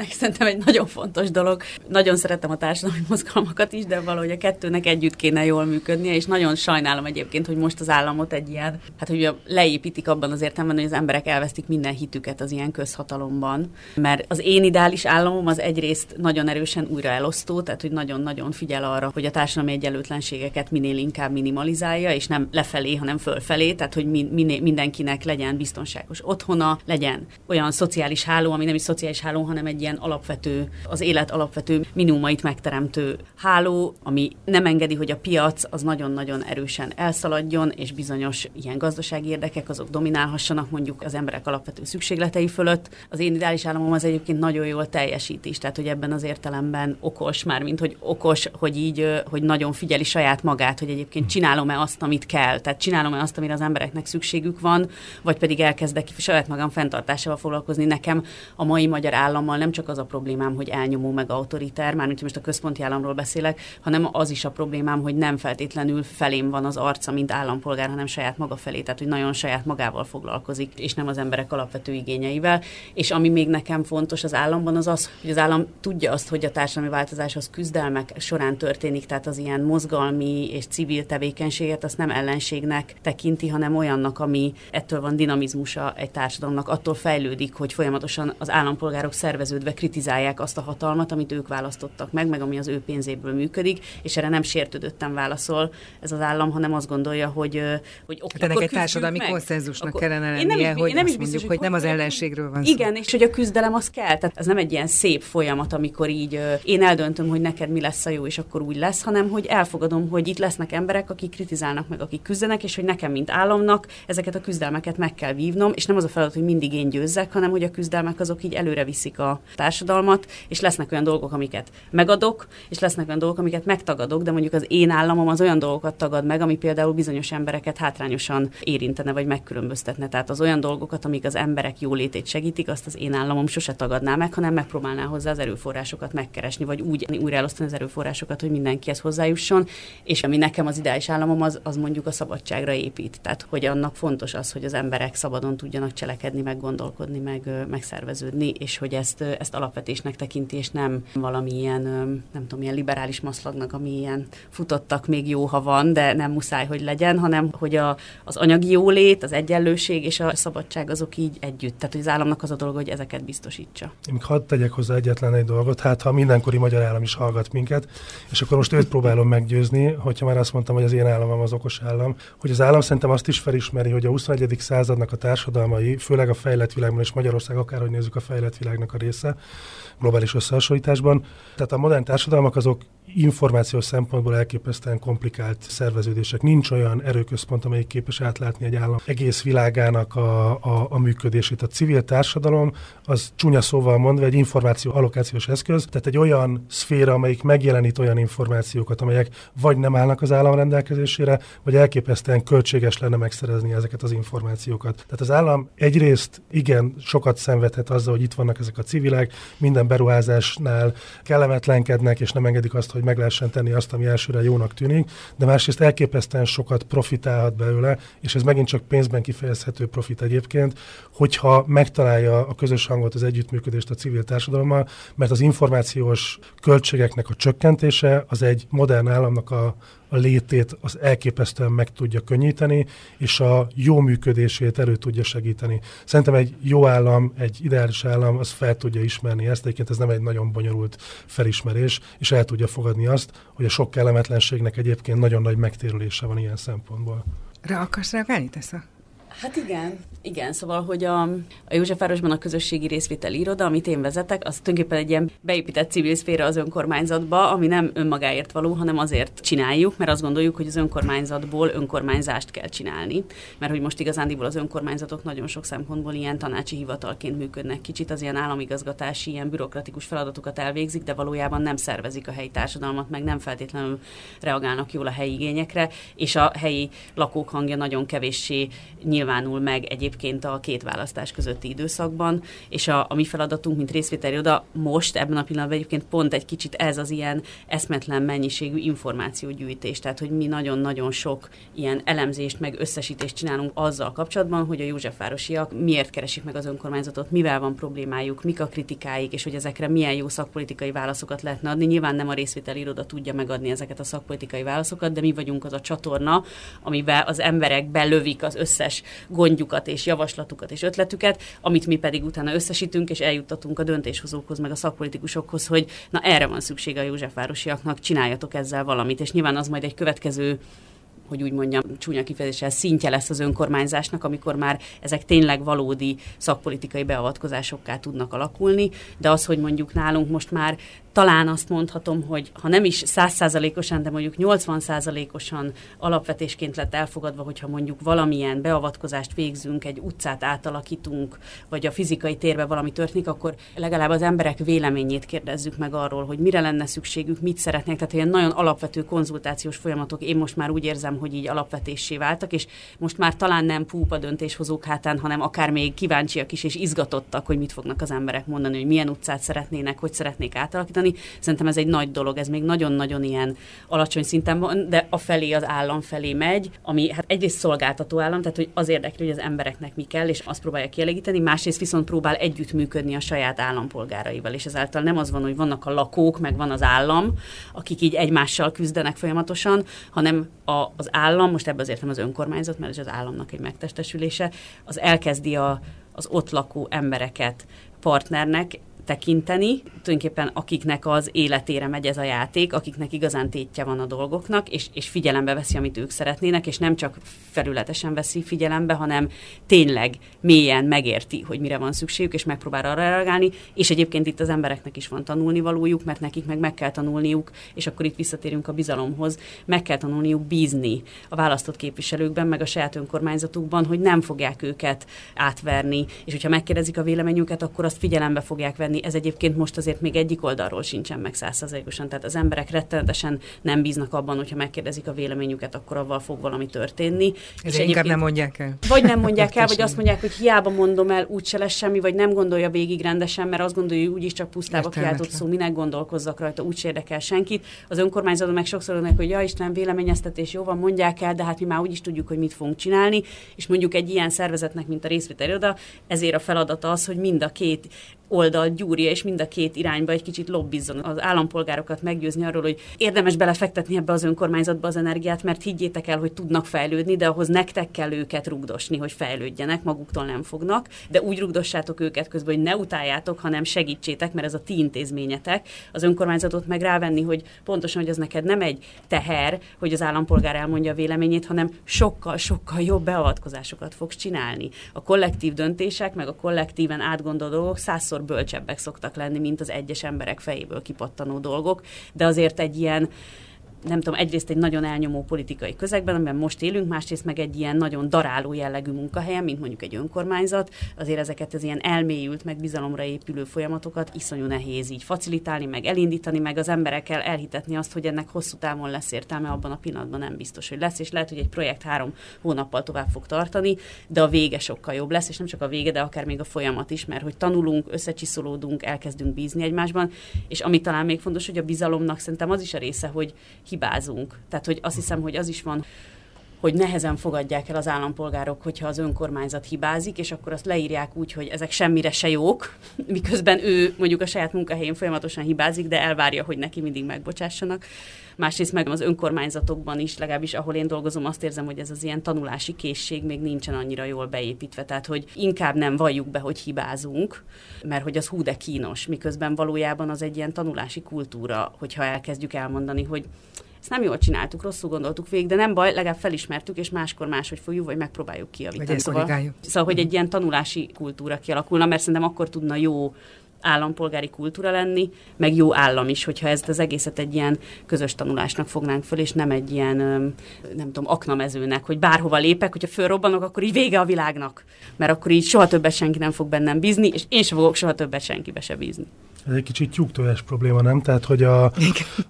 Szerintem egy nagyon fontos dolog. Nagyon szeretem a társadalmi mozgalmakat is, de valahogy a kettőnek együtt kéne jól működnie, és nagyon sajnálom egyébként, hogy most az államot egy ilyen, hát hogy leépítik abban az értelemben, hogy az emberek elvesztik minden hitüket az ilyen közhatalomban. Mert az én ideális államom az egyrészt nagyon erősen újra elosztó, tehát hogy nagyon-nagyon figyel arra, hogy a társadalmi egyenlőtlenségeket minél inkább minimalizálja, és nem lefelé, hanem fölfelé, tehát hogy minél, mindenkinek legyen biztonságos otthona, legyen olyan szociális háló, ami nem is szociális háló, hanem hanem egy ilyen alapvető, az élet alapvető minimumait megteremtő háló, ami nem engedi, hogy a piac az nagyon-nagyon erősen elszaladjon, és bizonyos ilyen gazdasági érdekek azok dominálhassanak mondjuk az emberek alapvető szükségletei fölött. Az én ideális államom az egyébként nagyon jól teljesít is, tehát hogy ebben az értelemben okos, már mint hogy okos, hogy így, hogy nagyon figyeli saját magát, hogy egyébként csinálom-e azt, amit kell, tehát csinálom-e azt, amire az embereknek szükségük van, vagy pedig elkezdek saját magam fenntartásával foglalkozni. Nekem a mai magyar állammal nem csak az a problémám, hogy elnyomó meg autoriter, mármint most a központi államról beszélek, hanem az is a problémám, hogy nem feltétlenül felém van az arca, mint állampolgár, hanem saját maga felé, tehát hogy nagyon saját magával foglalkozik, és nem az emberek alapvető igényeivel. És ami még nekem fontos az államban, az az, hogy az állam tudja azt, hogy a társadalmi változáshoz küzdelmek során történik, tehát az ilyen mozgalmi és civil tevékenységet azt nem ellenségnek tekinti, hanem olyannak, ami ettől van dinamizmusa egy társadalomnak, attól fejlődik, hogy folyamatosan az állampolgárok szerveződve kritizálják azt a hatalmat, amit ők választottak meg, meg ami az ő pénzéből működik, és erre nem sértődötten válaszol ez az állam, hanem azt gondolja, hogy, hogy oké, hát ennek egy társadalmi meg. konszenzusnak akkor kellene lennie, nem is, hogy nem is biztos, mondjuk, hogy, hogy nem az ellenségről van szó. Igen, és hogy a küzdelem az kell. Tehát ez nem egy ilyen szép folyamat, amikor így én eldöntöm, hogy neked mi lesz a jó, és akkor úgy lesz, hanem hogy elfogadom, hogy itt lesznek emberek, akik kritizálnak meg, akik küzdenek, és hogy nekem, mint államnak, ezeket a küzdelmeket meg kell vívnom, és nem az a feladat, hogy mindig én győzzek, hanem hogy a küzdelmek azok így előre viszik a társadalmat, és lesznek olyan dolgok, amiket megadok, és lesznek olyan dolgok, amiket megtagadok, de mondjuk az én államom az olyan dolgokat tagad meg, ami például bizonyos embereket hátrányosan érintene, vagy megkülönböztetne. Tehát az olyan dolgokat, amik az emberek jólétét segítik, azt az én államom sose tagadná meg, hanem megpróbálná hozzá az erőforrásokat megkeresni, vagy úgy újra elosztani az erőforrásokat, hogy mindenkihez hozzájusson. És ami nekem az ideális államom, az, az mondjuk a szabadságra épít. Tehát, hogy annak fontos az, hogy az emberek szabadon tudjanak cselekedni, meg gondolkodni, meg megszerveződni, és hogy ezt, ezt alapvetésnek tekinti, és nem valamilyen, nem tudom, ilyen liberális maszlagnak, ami ilyen futottak még jó, ha van, de nem muszáj, hogy legyen, hanem hogy a, az anyagi jólét, az egyenlőség és a szabadság azok így együtt. Tehát, hogy az államnak az a dolga, hogy ezeket biztosítsa. Én még hadd tegyek hozzá egyetlen egy dolgot, hát ha mindenkori magyar állam is hallgat minket, és akkor most őt próbálom meggyőzni, hogyha már azt mondtam, hogy az én államom az okos állam, hogy az állam szerintem azt is felismeri, hogy a 21. századnak a társadalmai, főleg a fejlett világban és Magyarország akárhogy nézzük a fejlett világnak a része, globális összehasonlításban. Tehát a modern társadalmak azok információs szempontból elképesztően komplikált szerveződések. Nincs olyan erőközpont, amelyik képes átlátni egy állam egész világának a, a, a működését. A civil társadalom az csúnya szóval mondva egy információ allokációs eszköz, tehát egy olyan szféra, amelyik megjelenít olyan információkat, amelyek vagy nem állnak az állam rendelkezésére, vagy elképesztően költséges lenne megszerezni ezeket az információkat. Tehát az állam egyrészt igen sokat szenvedhet azzal, hogy itt vannak ezek a civilek, minden beruházásnál kellemetlenkednek, és nem engedik azt, hogy meg lehessen tenni azt, ami elsőre jónak tűnik, de másrészt elképesztően sokat profitálhat belőle, és ez megint csak pénzben kifejezhető profit egyébként, hogyha megtalálja a közös hangot, az együttműködést a civil társadalommal, mert az információs költségeknek a csökkentése az egy modern államnak a, a létét az elképesztően meg tudja könnyíteni, és a jó működését elő tudja segíteni. Szerintem egy jó állam, egy ideális állam, az fel tudja ismerni ezt, egyébként ez nem egy nagyon bonyolult felismerés, és el tudja fogadni azt, hogy a sok kellemetlenségnek egyébként nagyon nagy megtérülése van ilyen szempontból. Rá akarsz reagálni, Tesza? Hát igen, igen, szóval, hogy a, a Józsefvárosban a közösségi részvétel iroda, amit én vezetek, az tulajdonképpen egy ilyen beépített civil szféra az önkormányzatba, ami nem önmagáért való, hanem azért csináljuk, mert azt gondoljuk, hogy az önkormányzatból önkormányzást kell csinálni. Mert hogy most igazándiból az önkormányzatok nagyon sok szempontból ilyen tanácsi hivatalként működnek. Kicsit az ilyen államigazgatási, ilyen bürokratikus feladatokat elvégzik, de valójában nem szervezik a helyi társadalmat, meg nem feltétlenül reagálnak jól a helyi igényekre, és a helyi lakók hangja nagyon kevéssé nyilvánul meg egyéb egyébként a két választás közötti időszakban, és a, a mi feladatunk, mint részvételi oda most, ebben a pillanatban egyébként pont egy kicsit ez az ilyen eszmetlen mennyiségű információgyűjtés, tehát hogy mi nagyon-nagyon sok ilyen elemzést, meg összesítést csinálunk azzal kapcsolatban, hogy a Józsefvárosiak miért keresik meg az önkormányzatot, mivel van problémájuk, mik a kritikáik, és hogy ezekre milyen jó szakpolitikai válaszokat lehetne adni. Nyilván nem a részvételi iroda tudja megadni ezeket a szakpolitikai válaszokat, de mi vagyunk az a csatorna, amiben az emberek belövik az összes gondjukat és javaslatukat és ötletüket, amit mi pedig utána összesítünk és eljuttatunk a döntéshozókhoz, meg a szakpolitikusokhoz, hogy na erre van szüksége a Józsefvárosiaknak, csináljatok ezzel valamit, és nyilván az majd egy következő hogy úgy mondjam, csúnya kifejezéssel szintje lesz az önkormányzásnak, amikor már ezek tényleg valódi szakpolitikai beavatkozásokká tudnak alakulni, de az, hogy mondjuk nálunk most már talán azt mondhatom, hogy ha nem is százszázalékosan, de mondjuk 80 százalékosan alapvetésként lett elfogadva, hogyha mondjuk valamilyen beavatkozást végzünk, egy utcát átalakítunk, vagy a fizikai térbe valami történik, akkor legalább az emberek véleményét kérdezzük meg arról, hogy mire lenne szükségük, mit szeretnék. Tehát ilyen nagyon alapvető konzultációs folyamatok én most már úgy érzem, hogy így alapvetésé váltak, és most már talán nem púpa döntéshozók hátán, hanem akár még kíváncsiak is és izgatottak, hogy mit fognak az emberek mondani, hogy milyen utcát szeretnének, hogy szeretnék átalakítani alakítani. Szerintem ez egy nagy dolog, ez még nagyon-nagyon ilyen alacsony szinten van, de a felé az állam felé megy, ami hát egyrészt szolgáltató állam, tehát hogy az érdekli, hogy az embereknek mi kell, és azt próbálja kielégíteni, másrészt viszont próbál együttműködni a saját állampolgáraival, és ezáltal nem az van, hogy vannak a lakók, meg van az állam, akik így egymással küzdenek folyamatosan, hanem a, az állam, most ebben azért nem az önkormányzat, mert ez az államnak egy megtestesülése, az elkezdi a, az ott lakó embereket partnernek tekinteni, tulajdonképpen akiknek az életére megy ez a játék, akiknek igazán tétje van a dolgoknak, és, és figyelembe veszi, amit ők szeretnének, és nem csak felületesen veszi figyelembe, hanem tényleg mélyen megérti, hogy mire van szükségük, és megpróbál arra reagálni, és egyébként itt az embereknek is van tanulnivalójuk, mert nekik meg meg kell tanulniuk, és akkor itt visszatérünk a bizalomhoz, meg kell tanulniuk bízni a választott képviselőkben, meg a saját önkormányzatukban, hogy nem fogják őket átverni, és hogyha megkérdezik a véleményüket, akkor azt figyelembe fogják venni, ez egyébként most azért még egyik oldalról sincsen meg százszerzalékosan. Tehát az emberek rettenetesen nem bíznak abban, hogyha megkérdezik a véleményüket, akkor avval fog valami történni. Ez és inkább nem mondják el. Vagy nem mondják (laughs) el, vagy azt mondják, hogy hiába mondom el, úgyse lesz semmi, vagy nem gondolja végig rendesen, mert azt gondolja, hogy úgyis csak pusztába kiáltott szó, minek gondolkozzak rajta, úgy érdekel senkit. Az önkormányzaton meg sokszor mondják, hogy ja Isten, véleményeztetés, jó van, mondják el, de hát mi már úgy is tudjuk, hogy mit fogunk csinálni. És mondjuk egy ilyen szervezetnek, mint a részvételi oda, ezért a feladata az, hogy mind a két oldal gyúrja, és mind a két irányba egy kicsit lobbizzon az állampolgárokat meggyőzni arról, hogy érdemes belefektetni ebbe az önkormányzatba az energiát, mert higgyétek el, hogy tudnak fejlődni, de ahhoz nektek kell őket rugdosni, hogy fejlődjenek, maguktól nem fognak, de úgy rugdossátok őket közben, hogy ne utáljátok, hanem segítsétek, mert ez a ti intézményetek. Az önkormányzatot meg rávenni, hogy pontosan, hogy az neked nem egy teher, hogy az állampolgár elmondja a véleményét, hanem sokkal, sokkal jobb beavatkozásokat fogsz csinálni. A kollektív döntések, meg a kollektíven átgondolt dolgok százszor sokszor bölcsebbek szoktak lenni, mint az egyes emberek fejéből kipattanó dolgok, de azért egy ilyen nem tudom, egyrészt egy nagyon elnyomó politikai közegben, amiben most élünk, másrészt meg egy ilyen nagyon daráló jellegű munkahelyen, mint mondjuk egy önkormányzat, azért ezeket az ilyen elmélyült, meg bizalomra épülő folyamatokat iszonyú nehéz így facilitálni, meg elindítani, meg az emberekkel elhitetni azt, hogy ennek hosszú távon lesz értelme, abban a pillanatban nem biztos, hogy lesz, és lehet, hogy egy projekt három hónappal tovább fog tartani, de a vége sokkal jobb lesz, és nem csak a vége, de akár még a folyamat is, mert hogy tanulunk, összecsiszolódunk, elkezdünk bízni egymásban, és ami talán még fontos, hogy a bizalomnak szerintem az is a része, hogy hibázunk. Tehát, hogy azt hiszem, hogy az is van, hogy nehezen fogadják el az állampolgárok, hogyha az önkormányzat hibázik, és akkor azt leírják úgy, hogy ezek semmire se jók, (laughs) miközben ő mondjuk a saját munkahelyén folyamatosan hibázik, de elvárja, hogy neki mindig megbocsássanak. Másrészt meg az önkormányzatokban is, legalábbis ahol én dolgozom, azt érzem, hogy ez az ilyen tanulási készség még nincsen annyira jól beépítve. Tehát, hogy inkább nem valljuk be, hogy hibázunk, mert hogy az hú de kínos, miközben valójában az egy ilyen tanulási kultúra, hogyha elkezdjük elmondani, hogy ezt nem jól csináltuk, rosszul gondoltuk végig, de nem baj, legalább felismertük, és máskor máshogy fogjuk, vagy megpróbáljuk kiavítani. Szóval, szóval, hogy egy ilyen tanulási kultúra kialakulna, mert szerintem akkor tudna jó állampolgári kultúra lenni, meg jó állam is, hogyha ezt az egészet egy ilyen közös tanulásnak fognánk föl, és nem egy ilyen, nem tudom, aknamezőnek, hogy bárhova lépek, hogyha fölrobbanok, akkor így vége a világnak. Mert akkor így soha többet senki nem fog bennem bízni, és én sem fogok soha többet senkibe se bízni. Ez egy kicsit tyúktojás probléma, nem? Tehát, hogy a,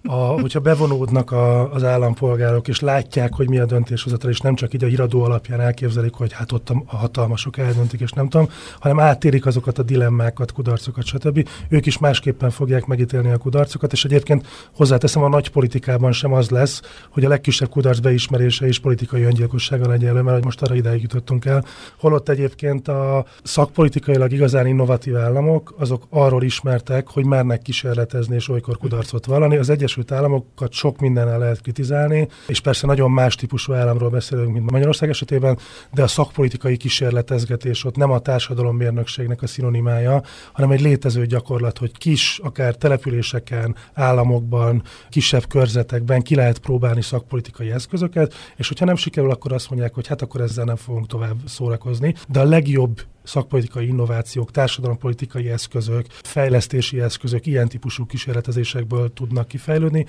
a, hogyha bevonódnak a, az állampolgárok, és látják, hogy mi a döntéshozatal, és nem csak így a híradó alapján elképzelik, hogy hát ott a, hatalmasok eldöntik, és nem tudom, hanem átérik azokat a dilemmákat, kudarcokat, stb. Ők is másképpen fogják megítélni a kudarcokat, és egyébként hozzáteszem, a nagy politikában sem az lesz, hogy a legkisebb kudarc beismerése és politikai öngyilkossága legyen mert most arra ideig jutottunk el. Holott egyébként a szakpolitikailag igazán innovatív államok, azok arról ismertek, emberek, hogy mernek kísérletezni és olykor kudarcot vallani. Az Egyesült Államokat sok mindennel lehet kritizálni, és persze nagyon más típusú államról beszélünk, mint Magyarország esetében, de a szakpolitikai kísérletezgetés ott nem a társadalommérnökségnek a szinonimája, hanem egy létező gyakorlat, hogy kis, akár településeken, államokban, kisebb körzetekben ki lehet próbálni szakpolitikai eszközöket, és hogyha nem sikerül, akkor azt mondják, hogy hát akkor ezzel nem fogunk tovább szórakozni. De a legjobb szakpolitikai innovációk, társadalompolitikai eszközök, fejlesztési eszközök ilyen típusú kísérletezésekből tudnak kifejlődni,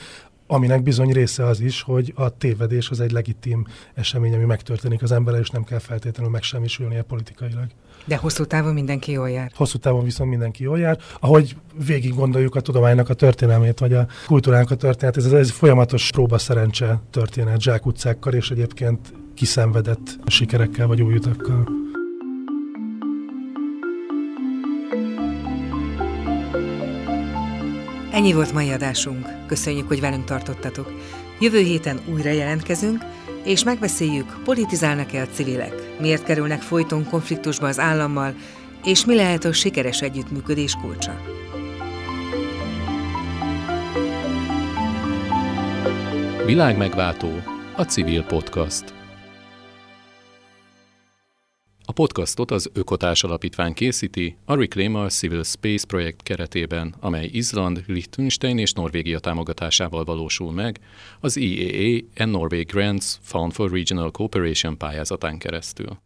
aminek bizony része az is, hogy a tévedés az egy legitim esemény, ami megtörténik az emberrel, és nem kell feltétlenül megsemmisülnie politikailag. De hosszú távon mindenki jól jár. Hosszú távon viszont mindenki jól jár. Ahogy végig gondoljuk a tudománynak a történelmét, vagy a kultúránk a történet, ez, ez egy folyamatos próba szerencse történet zsákutcákkal, és egyébként kiszenvedett sikerekkel vagy új utakkal. Ennyi volt mai adásunk. Köszönjük, hogy velünk tartottatok. Jövő héten újra jelentkezünk, és megbeszéljük, politizálnak-e a civilek, miért kerülnek folyton konfliktusba az állammal, és mi lehet a sikeres együttműködés kulcsa. Világmegváltó, a civil podcast. A podcastot az Ökotárs Alapítvány készíti a Reclaim Our Civil Space projekt keretében, amely Izland, Liechtenstein és Norvégia támogatásával valósul meg az EAA and Norway Grants Found for Regional Cooperation pályázatán keresztül.